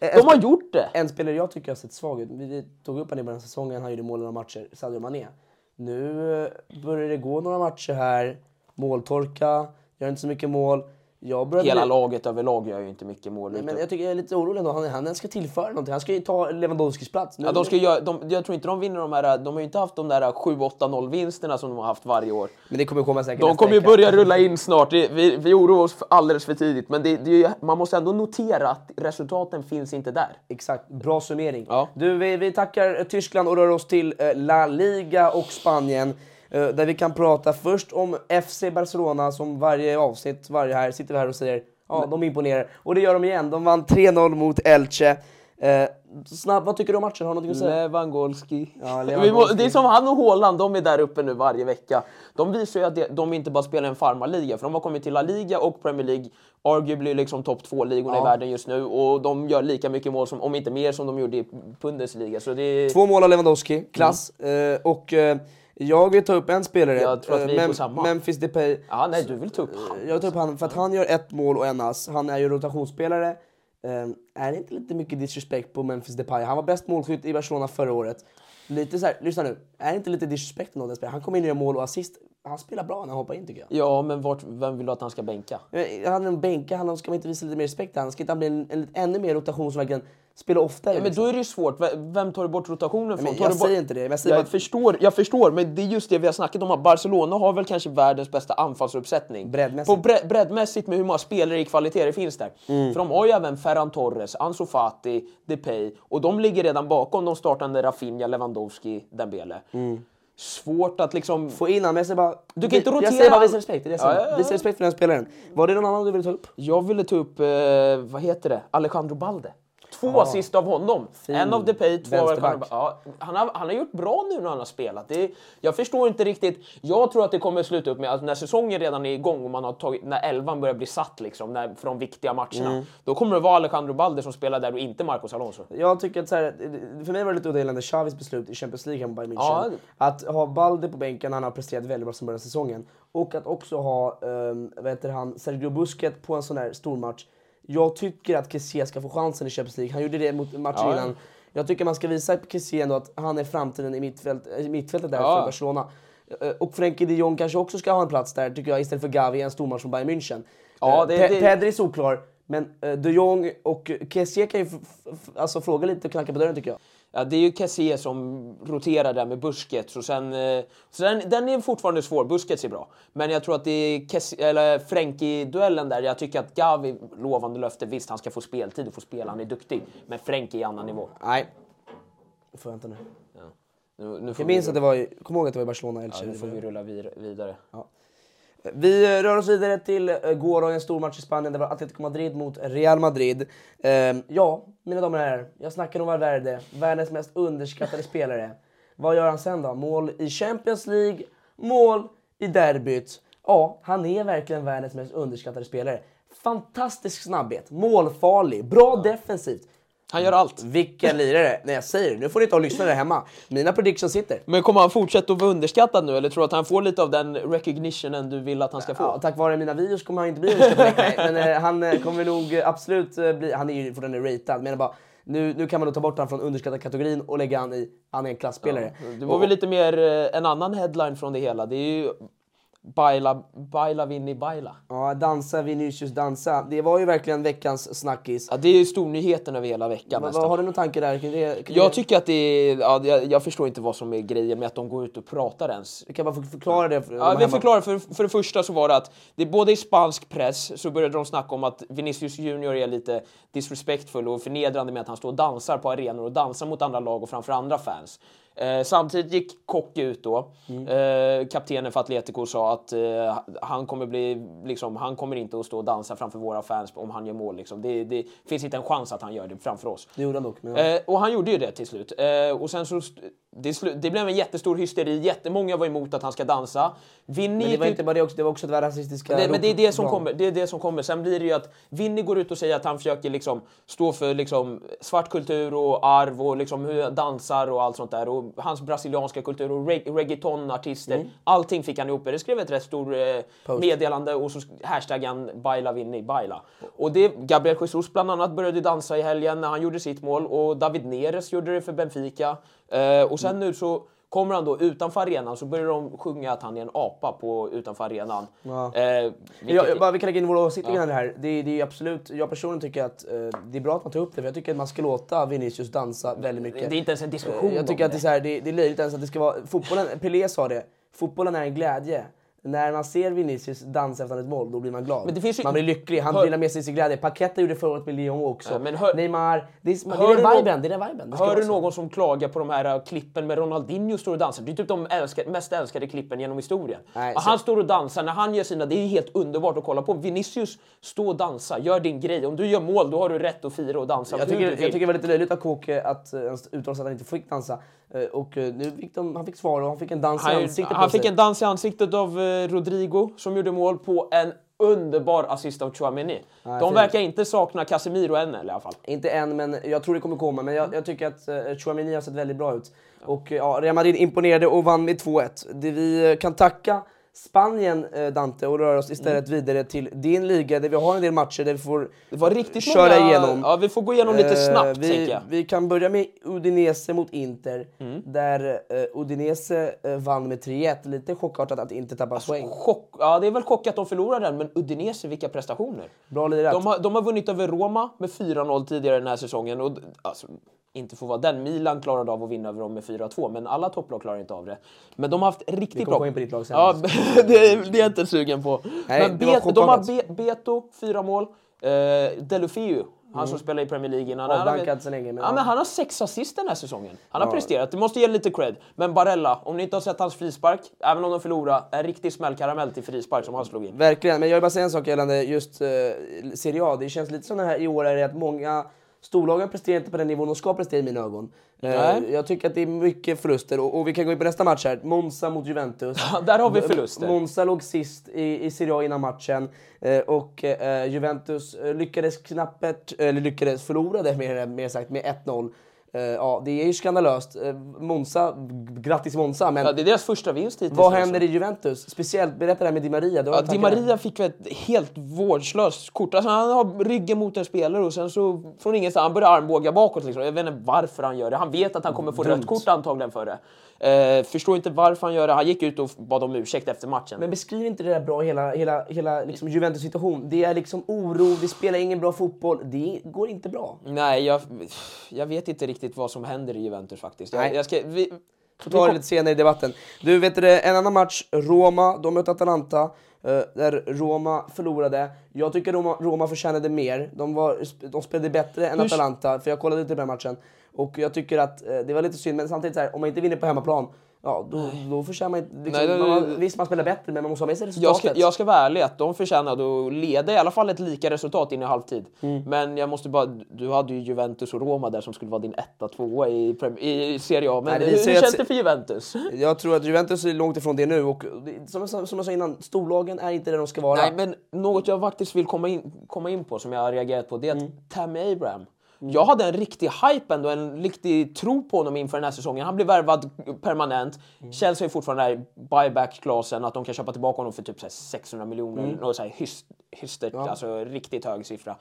S3: de har gjort det!
S2: En spelare jag tycker har sett svag ut, vi tog upp honom i början av säsongen, han gjorde mål i några matcher, Sadio Mané. Nu eh, börjar det gå några matcher här, måltorka, gör inte så mycket mål.
S3: Hela
S2: bli-
S3: laget överlag gör ju inte mycket mål.
S2: Nej, men jag tycker jag är lite orolig ändå. Han, han ska tillföra någonting. Han ska ju ta Lewandowskis plats. Nu,
S3: Ja, de ska göra, de, jag tror inte de vinner de här, de har ju inte haft de där 7-8-0 vinsterna som de har haft varje år.
S2: Men det kommer komma säkert
S3: De kommer ju börja rulla in snart, det, vi, vi oroar oss för- alldeles för tidigt. Men det, det man måste ändå notera att resultaten finns inte där.
S2: Exakt, bra summering.
S3: Ja.
S2: Du, vi, vi tackar Tyskland och rör oss till eh, La Liga och Spanien. Eh, Där vi kan prata först om FC Barcelona som varje avsnitt, varje här, sitter vi här och säger ja, de imponerar. Och det gör de igen. De vann 3-0 mot Elche. Eh, snabb, vad tycker du om matchen? Har du något att säga?
S3: Lewandowski.
S2: Ja, Lewandowski.
S3: det är som han och Haaland, de är där uppe nu varje vecka. De visar ju att de inte bara spelar en farmarliga, för de har kommit till La Liga och Premier League, arguably liksom topp två-ligorna
S2: Ja.
S3: i världen just nu. Och de gör lika mycket mål, som, om inte mer, som de gjorde i Bundesliga. Så det är...
S2: Två mål av Lewandowski, klass. Eh, och eh, jag vill ta upp en spelare.
S3: Jag tror att vi är
S2: eh,
S3: på samma.
S2: Memphis Depay.
S3: Ja, nej, du vill ta upp han.
S2: Jag tar upp han för att han gör ett mål och en ass. Han är ju rotationsspelare. Eh, är det inte lite mycket disrespect på Memphis Depay? Han var bäst målskytt i Barcelona förra året. Lite så här, lyssna nu. Är det inte lite disrespect av den spelaren? Han kommer in och gör mål och assist. Han spelar bra när han hoppar in tycker jag.
S3: Ja, men vart, vem vill du att han ska bänka?
S2: Eh, Han är en bänka, han ska man inte visa lite mer respekt? Han ska inte han bli en, en, ännu mer rotation som verkligen spela oftare.
S3: Ja, men
S2: liksom.
S3: då är det ju svårt. Vem tar du bort rotationen från?
S2: jag säger inte det, jag
S3: jag,
S2: bara-
S3: förstår, jag förstår, men det är just det vi har snackat om. Barcelona har väl kanske världens bästa anfallsuppsättning.
S2: Breddmässigt.
S3: På bre breddmässigt med hur många spelare i kvalitet det finns där.
S2: Mm.
S3: För de har ju även Ferran Torres, Ansu Fati, Depay och de ligger redan bakom de startande Rafinha, Lewandowski, Dembele. Svårt att liksom...
S2: Få in honom, jag säger bara...
S3: Du kan inte
S2: Jag
S3: rotera
S2: säger bara visa respekt, det är det jag säger.
S3: Ja, ja, ja.
S2: Visa respekt för den spelaren. Var det någon annan du ville ta upp?
S3: Jag ville ta upp, eh, vad heter det, Alejandro Balde. Två assist av honom. En av Depay, två av. Alejandro ja, han, har, han har gjort bra nu när han har spelat. Det, jag förstår inte riktigt. Jag tror att det kommer sluta upp med att när säsongen redan är igång och man har tagit, när elvan börjar bli satt liksom, när, för de viktiga matcherna.
S2: Mm.
S3: Då kommer det vara Alejandro Balde som spelar där och inte Marcos Alonso.
S2: Jag tycker att så här, för mig var det lite odelande Xavis beslut i Champions League på Bayern
S3: Ja.
S2: München. Att ha Balde på bänken, han har presterat väldigt bra som början av säsongen. Och att också ha, um, vad heter han, Sergio Busquets på en sån här stor match. Jag tycker att Kessie ska få chansen i Champions League. Han gjorde det mot matchen
S3: Ja.
S2: innan. Jag tycker man ska visa Kessie ändå att han är framtiden i mittfält, i mittfältet där
S3: Ja.
S2: för Barcelona. Eh, Och Frenkie de Jong kanske också ska ha en plats där, tycker jag, istället för Gavi en stormatch från Bayern München.
S3: Ja,
S2: Eh,
S3: det-
S2: Pe-
S3: det-
S2: Pedri är solklar, men eh, de Jong och Kessie kan ju alltså fråga lite och knacka på dörren tycker jag.
S3: Ja, det är ju Kessie som roterar där med Busquets. Och sen, eh, så den, den är fortfarande svår. Busquets är bra. Men jag tror att det är Kessie- eller Frenkie-duellen där. Jag tycker att Gavi, lovande löfte, visst han ska få speltid och få spela, han är duktig. Men Frenkie är annan nivå.
S2: Nej. Det får jag inte nu.
S3: Nu, nu får
S2: Jag minns
S3: vi,
S2: att det var, kom ihåg att det var i Barcelona,
S3: ja,
S2: Elche.
S3: nu får vi rulla vid, vidare.
S2: Vi eh, rör oss vidare till uh, gårdagens stormatch i Spanien. Det var Atletico Madrid mot Real Madrid. Ehm, ja, mina damer och herrar. Jag snackar om Valverde, världens mest underskattade spelare. Vad gör han sen då? Mål i Champions League, mål i derbyt. Ja, han är verkligen världens mest underskattade spelare. Fantastisk snabbhet, målfarlig, bra defensivt.
S3: Han gör allt.
S2: Vilken lirare! Nej jag säger det, nu får ni ta och lyssna där hemma. Mina predictions sitter.
S3: Men kommer han fortsätta att vara underskattad nu eller tror du att han får lite av den recognitionen du vill att han ska få?
S2: Ja, tack vare mina videos kommer han inte bli underskattad. Men eh, han eh, kommer nog absolut eh, bli... Han är ju fortfarande ratad, men bara, nu, nu kan man nog ta bort honom från underskattad kategorin och lägga han i... Han är en klasspelare.
S3: Det var väl lite mer en annan headline från det hela. Det är ju Baila, baila Vinny Baila.
S2: Ja, dansa Vinicius dansa. Det var ju verkligen veckans snackis.
S3: Ja, det är ju stornyheten över hela veckan
S2: vad, har du någon tanke där? Kan det, kan
S3: Jag
S2: det,
S3: tycker att det är, ja, jag, jag förstår inte vad som är grejen med att de går ut och pratar ens.
S2: kan bara förklara det. För,
S3: Ja, vi förklarar, för, för det första så var det att det både i spansk press så började de snacka om att Vinicius Junior är lite disrespectful och förnedrande med att han står och dansar på arenor och dansar mot andra lag och framför andra fans. Eh, samtidigt gick Kock ut då, eh, kaptenen för Atletico, sa att eh, han kommer bli, liksom, han kommer inte att stå och dansa framför våra fans om han gör mål. Liksom. Det, det finns inte en chans att han gör det framför oss.
S2: Det gjorde han dock. Men.
S3: Eh, och han gjorde ju det till slut. Eh, och sen så, det, det blev en jättestor hysteri, jättemånga var emot att han ska dansa. Vinny
S2: men det var inte bara det också, det var också det var rasistiska...
S3: Nej, men det är det som kommer. Det är det som kommer. Sen blir det ju att Vinny går ut och säger att han försöker liksom stå för liksom svart kultur och arv och liksom hur dansar och allt sånt där. Och hans brasilianska kultur och reg reggaetonartister.
S2: Mm.
S3: Allting fick han ihop. Det skrev ett rätt stort eh, meddelande och så hashtaggen Baila Vinny Baila. Och det, Gabriel Jesus bland annat började dansa i helgen när han gjorde sitt mål och David Neres gjorde det för Benfica. Eh, och sen nu så Kommer han då utanför arenan så börjar de sjunga att han är en apa på utanför arenan.
S2: Ja.
S3: Eh, vilket-
S2: jag, bara, vi kan lägga in våra åsikter ja. det här. Det, det är absolut, jag personligen tycker att eh, det är bra att man tar upp det, för jag tycker att man ska låta Vinicius dansa väldigt mycket.
S3: Det är inte ens en diskussion
S2: Eh, Jag tycker att det är, så här, det, det är löjligt ens att det ska vara... Fotbollen, Pelé sa det, fotbollen är en glädje. När man ser Vinicius dansa efter ett mål, då blir man glad.
S3: Ju-
S2: Man blir lycklig, han
S3: Hör-
S2: delar med sig sin glädje. Paqueta gjorde förra året med Lyon också.
S3: Ja, men hör-
S2: Neymar, det är, det
S3: Hör
S2: är den viben. Det är den viben. Det ska
S3: Hör du någon som klagar på de här uh, klippen med Ronaldinho står och dansar? Det är typ de älskar, mest älskade klippen genom historien.
S2: Nej, så-
S3: han står och dansar, när han gör sina, det är helt underbart att kolla på. Vinicius, stå och dansa, gör din grej. Om du gör mål, då har du rätt att fira och dansa
S2: Jag tycker, jag tycker det var lite löjligt av Kåke att uh, uttala sig att han inte fick dansa. Eh, och eh, nu fick de, han fick svar och han fick en dans i
S3: Han,
S2: ansiktet
S3: han
S2: sig.
S3: fick en dans i ansiktet av eh, Rodrigo som gjorde mål på en underbar assist av Chouameni. De
S2: fint.
S3: verkar inte sakna Casemiro än i alla fall.
S2: Inte än, men jag tror det kommer komma. Men jag, jag tycker att uh, Chouameni har sett väldigt bra ut. Och eh, ja, Real Madrid imponerade och vann med 2-1. Det vi eh, kan tacka Spanien, eh, Dante, och röra oss istället
S3: Mm.
S2: vidare till din liga där vi har en del matcher där vi får
S3: Det var riktigt
S2: köra
S3: många...
S2: igenom.
S3: Ja, vi får gå igenom lite
S2: Eh,
S3: snabbt,
S2: vi,
S3: tänker jag.
S2: Vi kan börja med Udinese mot Inter,
S3: Mm.
S2: där eh, Udinese eh, vann med 3-1. Lite chockartat att inte tappa
S3: Alltså,
S2: poäng.
S3: Chock, ja, det är väl chock att de förlorar den, men Udinese, vilka prestationer!
S2: Bra lirat.
S3: De har, de har vunnit över Roma med 4-0 tidigare den här säsongen. Och, alltså, inte får vara den. Milan klarade av att vinna över dem med 4-2, men alla topplag klarar inte av det. Men de har haft riktigt bra...
S2: in på ditt lag sen.
S3: Ja, det, det är jag inte sugen på.
S2: Nej,
S3: men Bet, de har. Be, Beto, fyra mål. Eh, Delufeu, han som spelar i Premier League innan. Han har-
S2: Mm. Avdankad så länge, men
S3: ja,
S2: ja.
S3: men han har sex assist den här säsongen. Han har presterat, det måste ge lite cred. Men Barella, om ni inte har sett hans frispark, även om de förlorar, en riktig smällkaramell till frispark som han slog in.
S2: Verkligen, men jag vill bara säga en sak gällande just uh, Serie A. Det känns lite som det här i år är det att många storlagen presterar inte på den nivån de ska prestera i mina ögon. Eh,
S3: Nej.
S2: jag tycker att det är mycket förluster och, och vi kan gå in på nästa match här. Monza mot Juventus.
S3: Där har vi förluster.
S2: Monza låg sist i, i Serie A innan matchen eh, och eh, Juventus lyckades knappert, eller lyckades förlorade mer, mer sagt med 1-0. Eh, ja, det är ju skandalöst. Eh, Monza, grattis Monza, men
S3: Ja, det är deras första vinst hittills.
S2: vad händer i Juventus? Speciellt, berätta det här med Di Maria.
S3: Ja, Di. Maria fick väl ett helt vårdslöst kort. Alltså, han har ryggen mot en spelare och sen så från ingenstans, han börjar armbåga bakåt. Liksom. Jag vet inte varför han gör det. Han vet att han kommer få
S2: Dumt.
S3: rött kort antagligen för det. Eh, förstår inte varför han gör det. Han gick ut och bad om ursäkt efter matchen.
S2: Men beskriv inte det där bra, hela, hela, hela liksom Juventus situation. Det är liksom oro, vi spelar ingen bra fotboll. Det går inte bra.
S3: Nej, jag, jag vet inte riktigt vad som händer i Juventus faktiskt. Jag,
S2: Nej.
S3: jag ska, vi,
S2: Får ta det lite senare i debatten. Du, vet du, en annan match. Roma, de mötte Atalanta. Eh, där Roma förlorade. Jag tycker Roma, Roma förtjänade mer. De, var, de spelade bättre än
S3: Hur-
S2: Atalanta, för jag kollade lite på den matchen. Och jag tycker att eh, det var lite synd, men samtidigt så här, om man inte vinner på hemmaplan, ja då, då förtjänar man inte... Liksom,
S3: Nej, det-
S2: man, visst, man spelar bättre, men man måste ha med sig
S3: jag,
S2: resultatet.
S3: ska, jag ska vara ärlig att de förtjänade att leda i alla fall ett lika resultat in i halvtid.
S2: Mm.
S3: Men jag måste bara, du hade ju Juventus och Roma där som skulle vara din etta, tvåa i, i Serie A. Men
S2: Nej,
S3: hur, hur känns det för Juventus?
S2: Jag tror att Juventus är långt ifrån det nu och som jag, som jag sa innan, storlagen är inte där de ska vara.
S3: Nej, men något jag faktiskt vill komma in, komma in på som jag har reagerat på det är att
S2: Mm.
S3: Tammy Abraham. Jag hade en riktig hype ändå, en riktig tro på honom inför den här säsongen. Han blev värvad permanent.
S2: Mm.
S3: Chelsea är fortfarande där i buyback-klasen, att de kan köpa tillbaka honom för typ så här 600 miljoner.
S2: Mm.
S3: Något så här hyst, hystert, alltså riktigt hög siffra.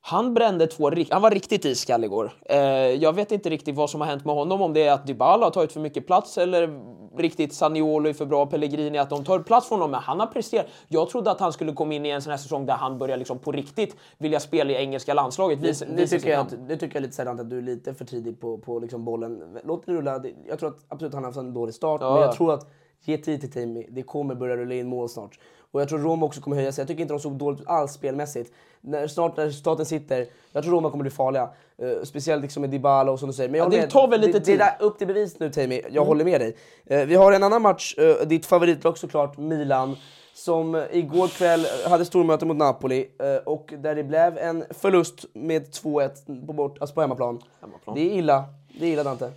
S3: Han brände två, rik- han var riktigt iskall igår. Eh, jag vet inte riktigt vad som har hänt med honom, om det är att Dybala har tagit för mycket plats eller riktigt Saniolo är för bra, Pellegrini, att de tar plats från honom. Men han har presterat. Jag trodde att han skulle komma in i en sån här säsong där han börjar liksom på riktigt vilja spela i engelska landslaget. Visa,
S2: Det
S3: visa
S2: tycker, jag, att- det tycker jag lite sådant att du är lite för tidig på, på liksom bollen. Låt det rulla. Det- Jag tror att absolut han har haft en dålig start,
S3: Ja.
S2: men jag tror att ge tid till Timmy. Det kommer börja rulla in mål snart. Och jag tror Roma också kommer höja sig. Jag tycker inte de såg dåligt ut alls spelmässigt. När, snart när staten sitter, jag tror Roma kommer bli farliga. Eh, speciellt liksom med Dybala och som du säger. Men
S3: Ja, det tar väl lite
S2: det, det
S3: tid.
S2: är där upp till bevis nu Timmy. Jag håller med dig. Eh, vi har en annan match, eh, ditt favoritlag såklart, Milan. Som igår kväll hade stormöte mot Napoli och där det blev en förlust med 2-1 på, bort, alltså på hemmaplan.
S3: Hemmaplan.
S2: Det är illa. Det är illa Dante.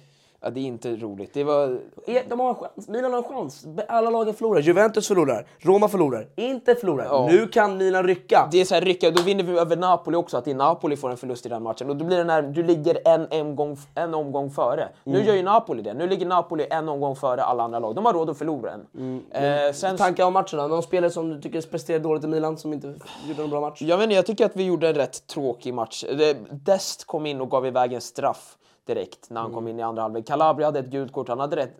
S3: Ja, det är inte roligt. Det var...
S2: Eh, De har en chans. Milan har en chans. Alla lagen förlorar. Juventus förlorar. Roma förlorar. Inte förlorar.
S3: Ja.
S2: Nu kan Milan rycka.
S3: Det är så här, rycka, då vinner vi över Napoli också, att i Napoli får en förlust i den matchen. Och då blir det när du ligger en, en, gång, en omgång före. Nu
S2: Mm.
S3: gör ju Napoli det. Nu ligger Napoli en omgång före alla andra lag. De har råd att förlora en.
S2: Mm.
S3: Eh, sen,
S2: Tankar om matcherna? Någon spelare som du tycker presterade dåligt i Milan som inte gjorde en bra match?
S3: jag, vet inte, jag tycker att vi gjorde en rätt tråkig match. Det- Dest kom in och gav iväg en straff direkt när han
S2: Mm.
S3: kom in i andra halvlek. Calabria hade ett gult kort. Han hade rätt,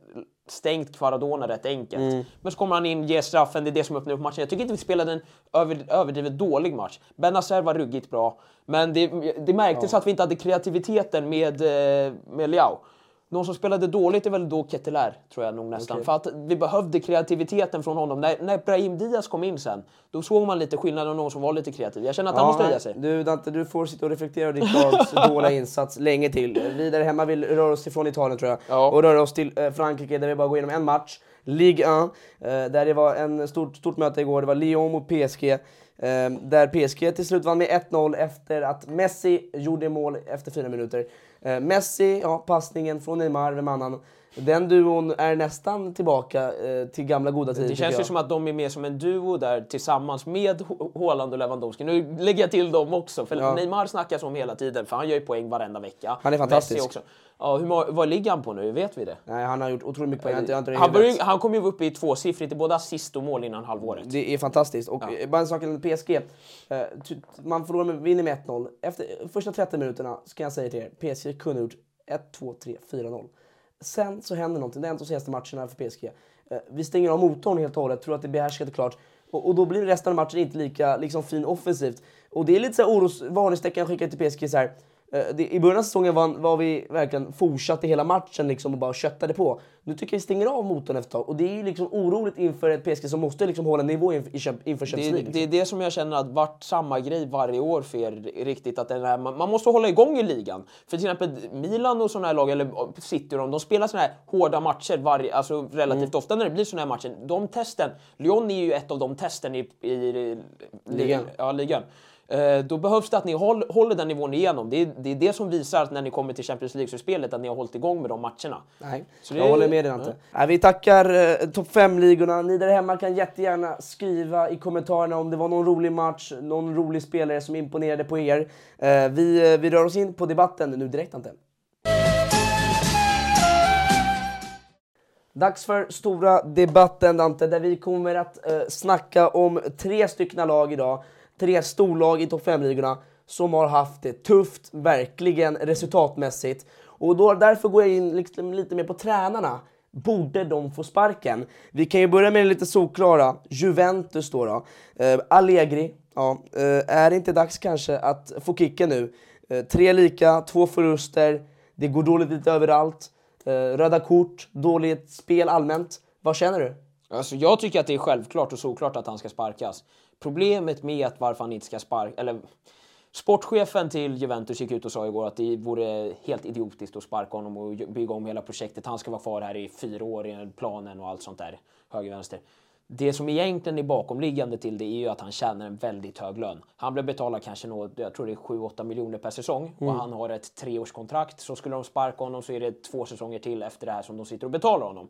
S3: stängt Kvaradona rätt enkelt.
S2: Mm.
S3: Men så kommer han in, ger straffen, det är det som öppnar upp matchen. Jag tycker inte vi spelade en över, överdrivet dålig match. Benazer var ruggigt bra, men det, det märktes att vi inte hade kreativiteten med, eh, med Leao. Någon som spelade dåligt är väl då Keteler, tror jag nog nästan. För att vi behövde kreativiteten från honom. När, när Brahim Diaz kom in sen, då såg man lite skillnad av någon som var lite kreativ. Jag känner att han måste höja sig.
S2: Du Dante, du får sitta och reflektera över ditt lags dåliga insats länge till. Vidare hemma vill röra oss ifrån Italien tror jag.
S3: Ja.
S2: Och röra oss till eh, Frankrike där vi bara går igenom en match. Ligue 1, eh, där det var en stort, stort möte igår. Det var Lyon mot PSG. Eh, där PSG till slut vann med 1-0 efter att Messi gjorde mål efter fyra minuter. Eh, Messi, ja passningen från Neymar, vem annan? Den duon är nästan tillbaka eh, till gamla goda tider
S3: Det känns ju som att de är med som en duo där tillsammans med Haaland och Lewandowski. Nu lägger jag till dem också, för
S2: Ja.
S3: Neymar snackas om hela tiden, för han gör ju poäng varenda vecka.
S2: Han är fantastisk.
S3: Messi också. Ja, hur, vad ligger han på nu? Vet vi det?
S2: Nej, han har gjort otroligt mycket poäng. Jag inte- jag
S3: Han, började, han kom ju upp i tvåsiffrigt i både assist och mål innan halvåret.
S2: Det är fantastiskt. Och eh, bara en sak gällande PSG. Eh, man förlorar med, vinner med 1-0. Efter första 30 minuterna ska jag säga till er, PSG kunde ha gjort 1, 2, 3, 4-0. Sen så händer någonting. Det är en av de senaste matcherna för PSG. Eh, vi stänger av motorn helt och hållet, tror att det är behärskat och klart. Och, och då blir resten av matchen inte lika liksom, fin offensivt. Och det är lite så här oros, varningstecken jag skickar till PSG. Så här. Eh, I början av säsongen var, var vi verkligen fortsatte hela matchen liksom och bara köttade på. Nu tycker jag vi stänger av motorn efter ett tag. Och det är ju liksom oroligt inför ett PSG som måste liksom hålla nivå inför, i inför Champions
S3: Det,
S2: League.
S3: det är det som jag känner att vart samma grej varje år för er riktigt. Att den är, man, man måste hålla igång i ligan. För till exempel Milan och sådana här lag, eller City och de, de spelar såna här hårda matcher varje, alltså relativt
S2: Mm.
S3: ofta när det blir såna här matcher. De testen, Lyon är ju ett av de testen i, i, i
S2: Ligan.
S3: Ja, ligan. Eh, Då behövs det att ni håll, håller den nivån igenom. Det är, det är det som visar att när ni kommer till Champions League-slutspelet att ni har hållit igång med de matcherna.
S2: Nej,
S3: Så
S2: jag
S3: är-
S2: håller med dig Ante. Nej, vi tackar eh, topp 5-ligorna. Ni där hemma kan jättegärna skriva i kommentarerna om det var någon rolig match, någon rolig spelare som imponerade på er. Eh, vi, eh, vi rör oss in på debatten nu direkt Ante. Dags för stora debatten Dante, där vi kommer att eh, snacka om tre stycken lag idag. Tre storlag i topp 5-ligorna som har haft det tufft, verkligen resultatmässigt. Och då, därför går jag in liksom lite mer på tränarna. Borde de få sparken? Vi kan ju börja med det lite solklara. Juventus då. då. Eh, Allegri, ja, eh, är det inte dags kanske att få kicken nu? Eh, tre lika, två förluster, det går dåligt lite överallt. Eh, röda kort, dåligt spel allmänt. Vad känner du?
S3: Alltså, jag tycker att det är självklart och såklart att han ska sparkas. Problemet med att varför han inte ska sparka, eller sportchefen till Juventus gick ut och sa igår att det vore helt idiotiskt att sparka honom och bygga om hela projektet. Han ska vara kvar här i fyra år i planen och allt sånt där, höger vänster. Det som egentligen är bakomliggande till det är ju att han tjänar en väldigt hög lön. Han blir betalad kanske något, jag tror det är 7-8 miljoner per säsong och han har ett treårskontrakt. Så skulle de sparka honom så är det två säsonger till efter det här som de sitter och betalar honom.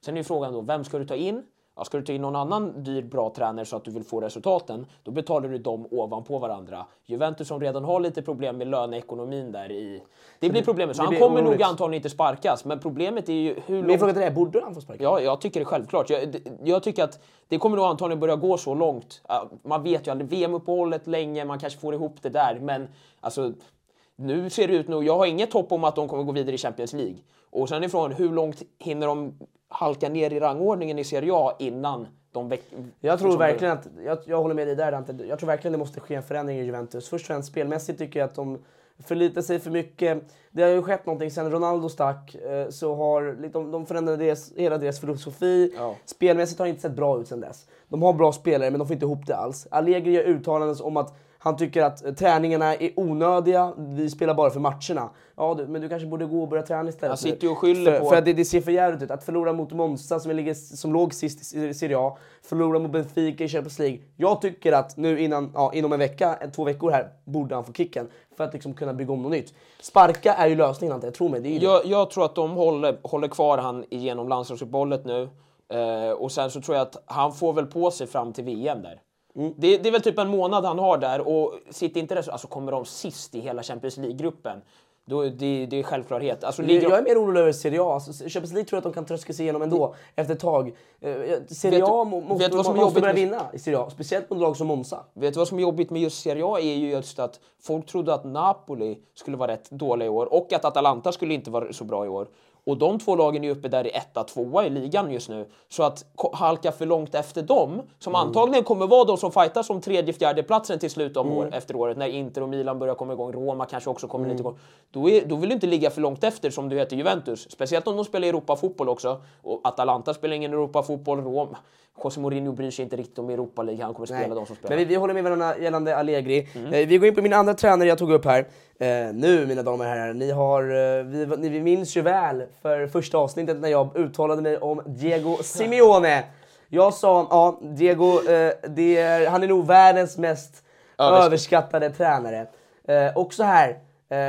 S3: Sen är ju frågan då, vem ska du ta in? Ja, ska du ta in någon annan dyr bra tränare så att du vill få resultaten, då betalar du dem ovanpå varandra. Juventus som redan har lite problem med löneekonomin där i... Det blir problemet, så han kommer nog antagligen inte sparkas. Men problemet är ju hur
S2: Min
S3: långt...
S2: fråga till dig är, borde han få sparken?
S3: Ja, jag tycker det självklart. Jag, jag tycker att det kommer nog antagligen börja gå så långt. Man vet ju aldrig, VM-uppehållet länge, man kanske får ihop det där, men alltså nu ser det ut nu, jag har inget hopp om att de kommer gå vidare i Champions League. Och sen ifrån, hur långt hinner de halka ner i rangordningen i Serie A innan de väck...
S2: Jag tror
S3: liksom
S2: verkligen att, jag, jag håller med dig där Dante. Jag tror verkligen det måste ske en förändring i Juventus. Först och främst spelmässigt tycker jag att de förlitar sig för mycket. Det har ju skett någonting sen Ronaldo stack, eh, så har liksom, de förändrade deras, hela deras filosofi.
S3: Ja.
S2: Spelmässigt har det inte sett bra ut sen dess. De har bra spelare men de får inte ihop det alls. Allegri gör uttalanden om att han tycker att träningarna är onödiga, vi spelar bara för matcherna. Ja, du, men du kanske borde gå och börja träna istället.
S3: Han sitter och skyller
S2: för,
S3: på-
S2: För att det, det ser för jävligt ut. Att förlora mot Monza som, ligger, som låg sist i Serie A, förlora mot Benfica i Champions League. Jag tycker att nu innan, ja, inom en vecka, två veckor här, borde han få kicken. För att liksom kunna bygga om något nytt. Sparka är ju lösningen Ante, tro mig. Det är.
S3: Jag, jag tror att de håller, håller kvar han igenom landslagsuppehållet nu. Eh, och sen så tror jag att han får väl på sig fram till VM där.
S2: Mm.
S3: Det, det är väl typ en månad han har där och sitter inte så alltså kommer de sist i hela Champions League-gruppen. Då, det, det är självklart. Alltså,
S2: Jag,
S3: ligger
S2: jag är mer orolig över Serie A. Alltså, Champions League tror jag att de kan tröska sig igenom ändå efter ett tag. Eh, Serie A må- måste,
S3: vet
S2: man måste börja
S3: med-
S2: vinna i Serie A. Speciellt mot lag som Monza.
S3: Vet du vad som är jobbigt med just Serie A är ju just att folk trodde att Napoli skulle vara rätt dåliga i år och att Atalanta skulle inte vara så bra i år. Och de två lagen är uppe där i etta, tvåa i ligan just nu. Så att halka för långt efter dem, som
S2: Mm.
S3: antagligen kommer vara de som fightas om tredje, fjärde platsen till slut om
S2: Mm.
S3: år, efter året, när Inter och Milan börjar komma igång, Roma kanske också kommer lite igång. Då, är, då vill du inte ligga för långt efter som du heter Juventus. Speciellt om de spelar Europa-fotboll också. Och Atalanta spelar ingen Europa-fotboll, Roma. José Mourinho bryr sig inte riktigt om Europa League, han kommer spela
S2: Nej.
S3: de som spelar.
S2: Men vi, vi håller med varandra gällande Allegri.
S3: Mm.
S2: Eh, vi går in på min andra tränare jag tog upp här. Eh, nu mina damer och herrar, ni, har, eh, vi, ni, vi minns ju väl för första avsnittet när jag uttalade mig om Diego Simeone. Jag sa, ja, Diego, är, han är nog världens mest
S3: Överskatt-
S2: överskattade tränare. Eh, och så här,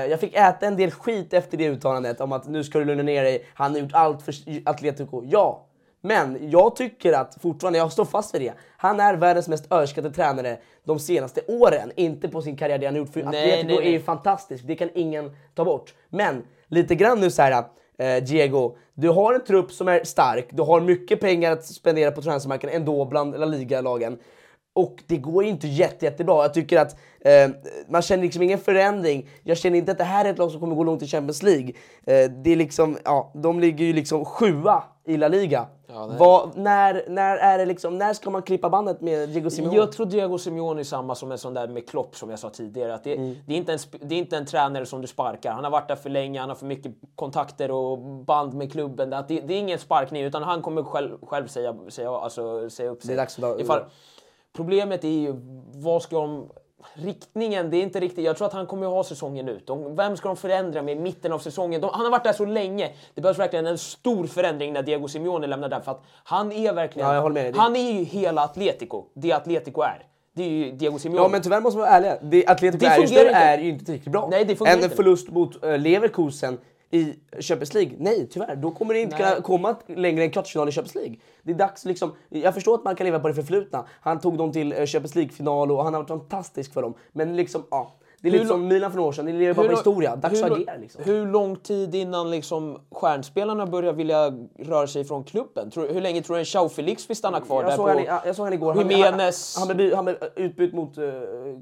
S2: jag fick äta en del skit efter det uttalandet om att nu ska du lugna ner dig, han har gjort allt för Atletico. Ja, men jag tycker att fortfarande, jag står fast vid det. Han är världens mest överskattade tränare de senaste åren. Inte på sin karriär det han gjort, för
S3: Nej,
S2: Atletico
S3: nej, nej.
S2: är ju fantastisk. Det kan ingen ta bort. Men lite grann nu så här, eh, Diego, du har en trupp som är stark, du har mycket pengar att spendera på transfermarknaden ändå bland La Liga-lagen. Och det går inte jätte, jättebra. Jag tycker att eh, man känner liksom ingen förändring. Jag känner inte att det här är ett lag som kommer gå långt i Champions League. Eh, det är liksom, ja, de ligger ju liksom sjua i La Liga. Vad- när, när, är det liksom, när ska man klippa bandet med Diego Simeone?
S3: Jag tror Diego Simeone är samma som en sån där med Klopp som jag sa tidigare. Att det,
S2: Mm.
S3: det, är inte en, det är inte en tränare som du sparkar. Han har varit där för länge, han har för mycket kontakter och band med klubben. Att det, det är ingen sparkning utan han kommer själv, själv säga, säga, alltså, säga upp sig.
S2: Det är dags att-
S3: Ifall, problemet är ju, vad ska de... Riktningen, det är inte riktigt... Jag tror att han kommer att ha säsongen ut. De, vem ska de förändra med i mitten av säsongen? De, han har varit där så länge. Det behövs verkligen en stor förändring när Diego Simeone lämnar där. För att han är verkligen...
S2: Ja, jag håller med dig. Det-
S3: Han är ju hela Atletico. Det Atletico är. Det är ju Diego Simeone.
S2: Ja men tyvärr måste man vara ärliga. Det Atletico
S3: Det
S2: är just nu är ju inte tillräckligt bra.
S3: Nej, det
S2: en
S3: inte.
S2: förlust mot uh, Leverkusen i Champions League, nej tyvärr. Då kommer det inte
S3: Nej.
S2: kunna komma längre än kvartsfinal i Champions League. Det är dags liksom, jag förstår att man kan leva på det förflutna. Han tog dem till eh, Champions League-final och han har varit fantastisk för dem. Men liksom, ja. Det är
S3: Hur
S2: lite som Milan för några år sedan, ni lever bara på historia. Dags
S3: hur
S2: att agera liksom.
S3: Hur lång tid innan liksom stjärnspelarna börjar vilja röra sig från klubben? Tror, hur länge tror du en Chao Felix vill stanna kvar
S2: Jag
S3: där
S2: såg,
S3: på...
S2: han, ja, jag såg han igår.
S3: Jimenez.
S2: han, han, blev, han blev utbytt mot uh,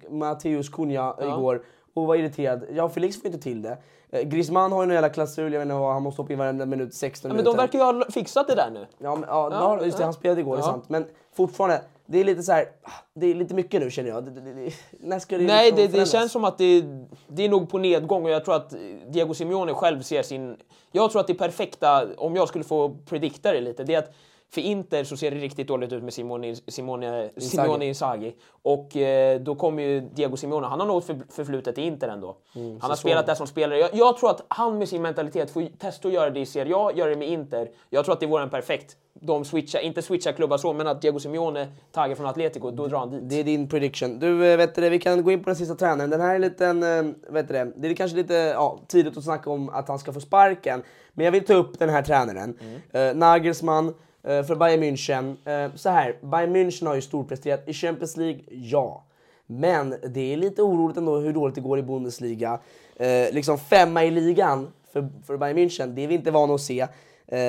S2: Matteus Cunha igår och var irriterad. Ja, Felix får inte till det. Uh, Griezmann har ju en jävla klausul, jag vet inte vad, han måste hoppa in varenda minut, 16
S3: Ja, men
S2: minuter.
S3: de verkar ju ha fixat det där nu.
S2: Ja, men, ja, ja, just det, han spelade igår, det är
S3: Ja.
S2: sant. Men fortfarande, det är lite så här, ah, det är lite mycket nu känner jag. Det, det, det, när ska det
S3: Nej,
S2: liksom
S3: det, känns som att det, det är nog på nedgång och jag tror att Diego Simeone själv ser sin... Jag tror att det perfekta, om jag skulle få predikta det lite, det är att för Inter så ser det riktigt dåligt ut med Simone, Simone, Simone Inzaghi. Och eh, då kommer ju Diego Simeone, han har något för, förflutet i Inter ändå.
S2: Mm,
S3: han har spelat där som spelare. Jag, jag tror att han med sin mentalitet får testa att göra det i Serie A, göra det med Inter. Jag tror att det vore en perfekt... De switchar, inte switchar klubbar så, men att Diego Simeone taggar från Atletico, då drar han dit.
S2: Det är din prediction. Du, eh, vet du, vi kan gå in på den sista tränaren. Den här är en liten, eh, vet du, det, är kanske lite ja, tidigt att snacka om att han ska få sparken. Men jag vill ta upp den här tränaren. Eh, Nagelsmann Eh, för Bayern München. Eh, så här, Bayern München har ju storpresterat i Champions League, ja. Men det är lite oroligt ändå hur dåligt det går i Bundesliga. Eh, liksom femma i ligan för, för Bayern München, det är vi inte vana att se.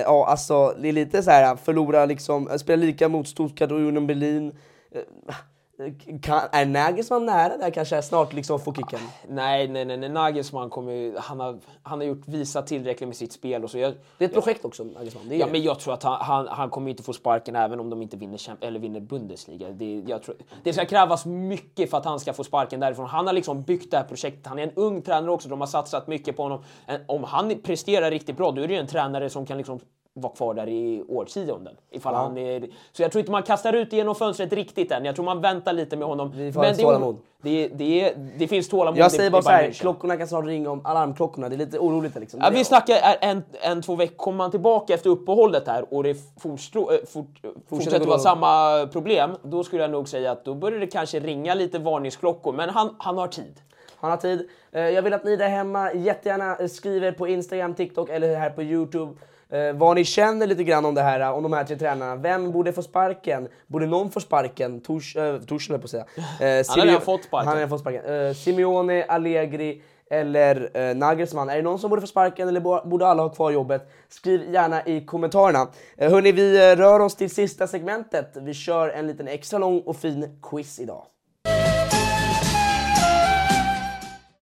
S2: Ja, alltså det är lite så här förlora liksom, spela lika mot Stuttgart och Union Berlin. Kan, är Nagelsmann nära där kanske snart liksom få kicken?
S3: Nej, nej, nej, nej. Nagelsmann kommer ju, han har, han har gjort, visat tillräckligt med sitt spel och så. Jag,
S2: Det är ett projekt också, Nagelsmann. Det är
S3: Ja,
S2: det.
S3: men jag tror att han, han, han kommer inte få sparken även om de inte vinner, eller vinner Bundesliga. Det, jag tror, det ska krävas mycket för att han ska få sparken därifrån. Han har liksom byggt det här projektet. Han är en ung tränare också. De har satsat mycket på honom. Om han presterar riktigt bra, då är det ju en tränare som kan liksom vara kvar där i årtionden. Ifall han är, så jag tror inte man kastar ut genom fönstret riktigt än. Jag tror man väntar lite med honom.
S2: Vi får ha
S3: det,
S2: tålamod.
S3: det, det, det finns tålamod
S2: Jag säger bara så
S3: Bayern
S2: här,
S3: München.
S2: klockorna kan snart ringa om alarmklockorna. Det är lite oroligt liksom.
S3: Ja, vi snackar en, en, två veckor. Kommer man tillbaka efter uppehållet här och det fortstå, äh, fort, fortsätter
S2: gå
S3: vara samma problem, då skulle jag nog säga att då börjar det kanske ringa lite varningsklockor. Men han, han har tid.
S2: Han har tid. Eh, Jag vill att ni där hemma jättegärna eh, skriver på Instagram, TikTok eller här på Youtube eh, vad ni känner lite grann om det här, om de här tre tränarna. Vem borde få sparken? Borde någon få sparken? Tors, jag på att säga. Eh,
S3: Han har redan fått sparken.
S2: Han har fått sparken. Eh, Simeone, Allegri eller eh, Nagelsmann. Är det någon som borde få sparken eller bo- borde alla ha kvar jobbet? Skriv gärna i kommentarerna. Eh, hörni, vi eh, rör oss till sista segmentet. Vi kör en liten extra lång och fin quiz idag.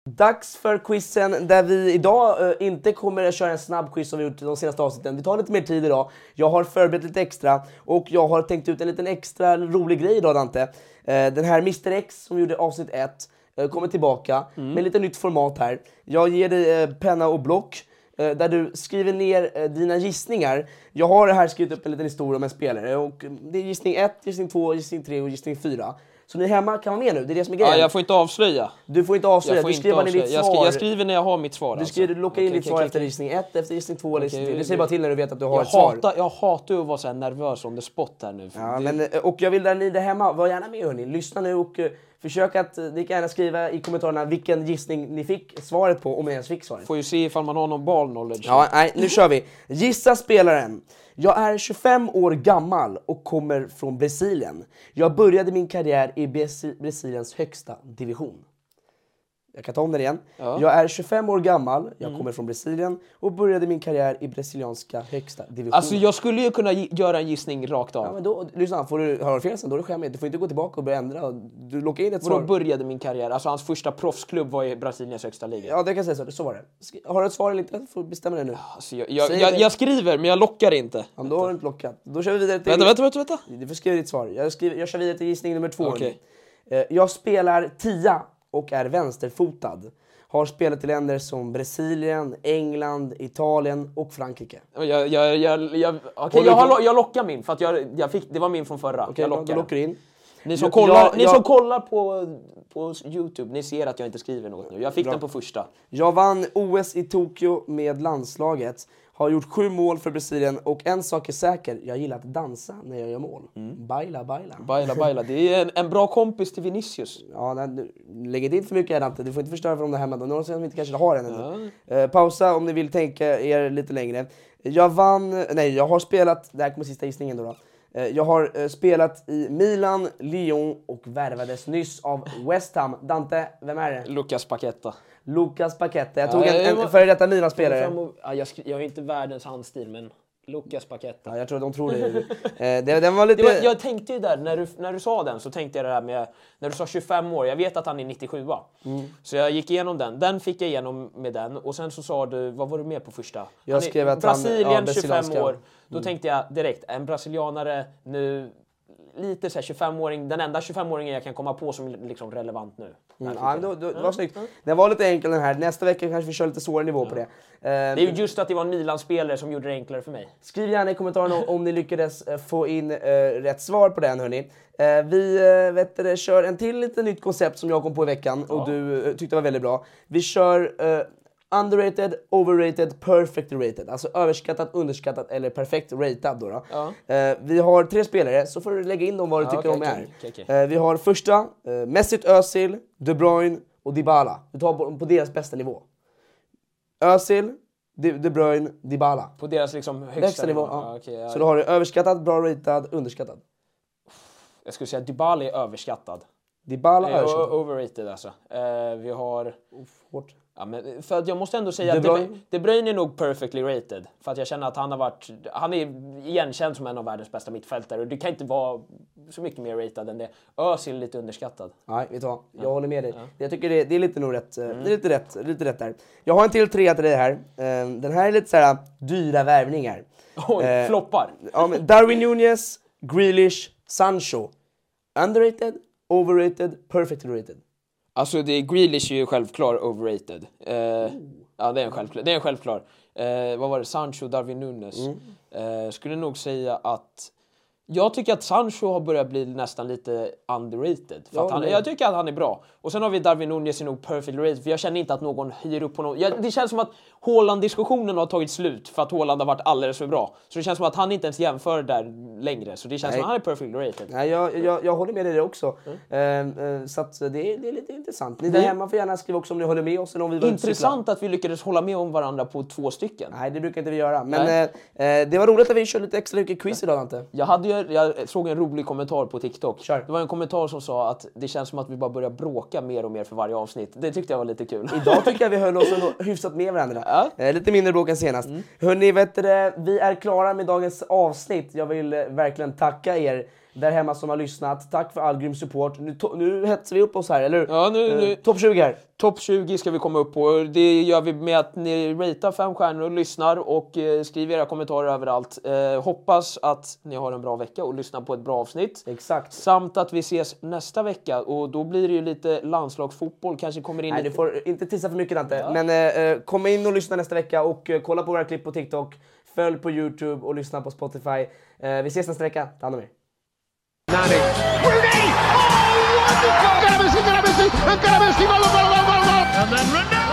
S2: Dags för quizen där vi idag eh, inte kommer att köra en snabb quiz som vi gjort de senaste avsnitten. Vi tar lite mer tid idag. Jag har förberett lite extra och jag har tänkt ut en liten extra rolig grej idag Dante. Eh, den här Mr X som gjorde avsnitt 1 eh, kommer tillbaka med lite nytt format här. Jag ger dig eh, penna och block eh, där du skriver ner eh, dina gissningar. Jag har här skrivit upp en liten historia om en spelare och det är gissning 1, gissning 2, gissning 3 och gissning 4. Så ni hemma kan vara med nu, det är det som är grejen.
S3: Ja, jag får inte avslöja.
S2: Du får inte avslöja,
S3: Jag får
S2: du
S3: inte
S2: skriver ner ditt
S3: avslöja.
S2: svar.
S3: Jag, skri, jag skriver när jag har mitt svar.
S2: Du skriver,
S3: alltså.
S2: locka in
S3: Okej,
S2: ditt
S3: okej,
S2: svar
S3: okej,
S2: efter
S3: okej.
S2: gissning 1, efter gissning 2 eller gissning
S3: Okej,
S2: 3. Du säger bara till när du vet att du har
S3: Jag
S2: ett svar.
S3: hatar, jag hatar att vara så nervös on the spot här nu.
S2: Ja,
S3: Det-
S2: men, eh, och jag vill där ni där hemma, var gärna med hörni. Lyssna nu och eh, Försök att, eh, ni kan gärna skriva i kommentarerna vilken gissning ni fick svaret på, om ni ens fick svaret.
S3: Får ju se ifall man har någon ball knowledge.
S2: Ja, nej, nu kör vi. Gissa spelaren. Jag är 25 år gammal och kommer från Brasilien. Jag började min karriär i Brasi- Brasiliens högsta division. Jag kan ta om den igen.
S3: Ja.
S2: Jag är 25 år gammal, jag kommer från Brasilien och började min karriär i brasilianska högsta division.
S3: Alltså jag skulle ju kunna göra en gissning rakt av.
S2: Ja, men då, lyssna, får du, du fel sen då är det skämmigt. Du får inte gå tillbaka och börja ändra. Du lockar in ett
S3: Vadå
S2: svar.
S3: började min karriär? Alltså hans första proffsklubb var i Brasiliens högsta liga.
S2: Ja, det kan jag säga så. Så var det. Har du ett svar eller inte? får bestämma det nu.
S3: Alltså jag, jag, jag, jag skriver, men jag lockar inte.
S2: Ja, då har du inte lockat. Då kör vi vidare till...
S3: Vänta, vänta, vänta. vänta.
S2: Du får skriva ditt svar. Jag, skriver, jag kör vidare till gissning nummer två.
S3: Okej.
S2: hörni. Eh, Jag spelar tia och är vänsterfotad. Har spelat i länder som Brasilien, England, Italien och Frankrike.
S3: Jag, jag, jag, jag,
S2: Håller
S3: jag,
S2: du
S3: har, jag lockar min, för att jag, jag fick, det var min från förra.
S2: Okej,
S3: jag lockar den.
S2: lockar du in.
S3: Ni som, kollar,
S2: jag-
S3: ni
S2: jag-
S3: som kollar på, på Youtube, ni ser att jag inte skriver något nu. Jag fick
S2: Bra.
S3: den på första.
S2: Jag vann OS i Tokyo med landslaget. Har gjort sju mål för Brasilien och en sak är säker, jag gillar att dansa när jag gör mål.
S3: Mm.
S2: Baila, baila.
S3: Baila, baila. Det är en, en bra kompis till Vinicius.
S2: Ja, nej, nu, lägg inte in för mycket här Dante, du får inte förstöra för dem där hemma. Som inte kanske har den ännu. Eh, pausa om ni vill tänka er lite längre. Jag vann, nej jag har spelat, det här kommer sista gissningen då. då. Eh, Jag har eh, spelat i Milan, Lyon och värvades nyss av West Ham. Dante, vem är det?
S3: Lucas Paqueta.
S2: Lucas Paqueta. Jag
S3: Ja,
S2: tog en, en före detta Milan-spelare.
S3: Ja, jag, jag har inte världens handstil, men Lucas Paqueta.
S2: Ja, jag tror de tror det. Eh, den var lite...
S3: Var, jag tänkte ju där, när du, när du sa den så tänkte jag det där med, när du sa 25 år, jag vet att han är 97
S2: Mm.
S3: Så jag gick igenom den, den fick jag igenom med den och sen så sa du, vad var du med på första?
S2: Jag
S3: Han
S2: skrev att han-
S3: Brasilien,
S2: ja,
S3: 25
S2: brasilianska.
S3: år. Då tänkte jag direkt, en brasilianare nu, lite så här 25-åring, den enda 25-åringen jag kan komma på som är liksom relevant nu.
S2: Mm, ja, då, då, det var snyggt. Den var lite enkel den här. Nästa vecka kanske vi kör lite svårare nivå på det.
S3: Det är ju just att det var en Milan-spelare som gjorde det enklare för mig.
S2: Skriv gärna i kommentarerna om, om ni lyckades eh, få in eh, rätt svar på den hörni. Eh, vi eh, vet du, kör en till lite nytt koncept som jag kom på i veckan och du tyckte var väldigt bra. Vi kör underrated, overrated, perfect rated. Alltså överskattat, underskattat eller perfekt ratad då. då.
S3: Ja.
S2: Eh, vi har tre spelare så får du lägga in dem vad du
S3: Ja,
S2: tycker
S3: okej,
S2: de är.
S3: okej, okej.
S2: Eh, vi har första, eh, Mesut Özil, De Bruyne och Dybala. Vi tar på, på deras bästa nivå. Özil, De, De Bruyne, Dybala.
S3: På deras liksom högsta,
S2: Högsta nivå. Ja.
S3: Ja.
S2: Så då har du överskattad, bra ratad, underskattad.
S3: Jag skulle säga Dybala är överskattad.
S2: Dybala
S3: Eh,
S2: överskattad.
S3: Overrated alltså. Eh, vi har...
S2: Hårt.
S3: Ja, men för att jag måste ändå säga
S2: De
S3: att De
S2: Bruyne?
S3: Är nog perfectly rated. För att jag känner att han har varit... Han är igenkänd som en av världens bästa mittfältare och det kan inte vara så mycket mer ratad än det. Özil är lite underskattad.
S2: Nej, vet du vad? Jag håller med dig. Jag tycker det, det är lite nog rätt, eh, det är lite rätt, lite rätt där. Jag har en till trea till dig här. Eh, Den här är lite så här dyra värvningar.
S3: Oj,
S2: Eh,
S3: floppar!
S2: Ja, Darwin Nunez, Grealish, Sancho. Underrated, overrated, perfectly rated.
S3: Alltså det, Grealish är ju självklar overrated. Eh, ja, det är en självklar. Det är en självklar. Eh, vad var det? Sancho, Darwin Nunes. Eh, skulle nog säga att... Jag tycker att Sancho har börjat bli nästan lite underrated. För
S2: Ja,
S3: han, jag tycker att han är bra. Och sen har vi Darwin Nunes är nog perfect rated, för jag känner inte att någon höjer upp honom. Jag, det känns som att Haaland-diskussionen har tagit slut för att Haaland har varit alldeles för bra. Så det känns som att han inte ens jämför där längre. Så det känns
S2: Nej.
S3: som att han är perfect rated.
S2: Nej, jag, jag, jag håller med dig där också.
S3: Mm.
S2: Eh, eh, så att det, är, det är lite intressant. Ni där hemma får gärna skriva också om ni håller med oss eller om vi var.
S3: Intressant att vi lyckades hålla med om varandra på två stycken.
S2: Nej, det brukar inte vi göra. Men eh, eh, det var roligt att vi körde lite extra mycket quiz idag, Ante.
S3: Jag, hade ju, jag såg en rolig kommentar på TikTok.
S2: Kör.
S3: Det var en kommentar som sa att det känns som att vi bara börjar bråka mer och mer för varje avsnitt. Det tyckte jag var lite kul.
S2: Idag tycker jag vi höll oss hyfsat med varandra.
S3: Ja.
S2: Eh, lite mindre bråk än senast.
S3: Mm.
S2: Hörni, vet du, vi är klara med dagens avsnitt. Jag vill verkligen tacka er där hemma som har lyssnat. Tack för all grym support. Nu, to- nu hetsar vi upp oss här, eller hur?
S3: Ja, nu-
S2: Eh,
S3: nu-
S2: Topp 20 här.
S3: Topp 20 ska vi komma upp på. Det gör vi med att ni ratear fem stjärnor och lyssnar och eh, skriver era kommentarer överallt. Eh, hoppas att ni har en bra vecka och lyssnar på ett bra avsnitt.
S2: Exakt.
S3: Samt att vi ses nästa vecka och då blir det ju lite landslagsfotboll. Kanske kommer in
S2: Nej, du
S3: lite...
S2: får inte tissa för mycket Dante. Men eh, eh, kom in och lyssna nästa vecka och eh, kolla på våra klipp på TikTok. Följ på Youtube och lyssna på Spotify. Eh, vi ses nästa vecka. Ta hand om er.
S1: Nani. Rooney! Oh, wonderful! Encara Messi, encara Messi, encara Messi, gol, gol, gol, gol, gol! And then Ronaldo!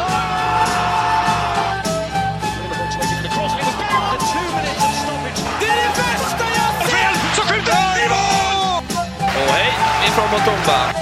S4: Och hej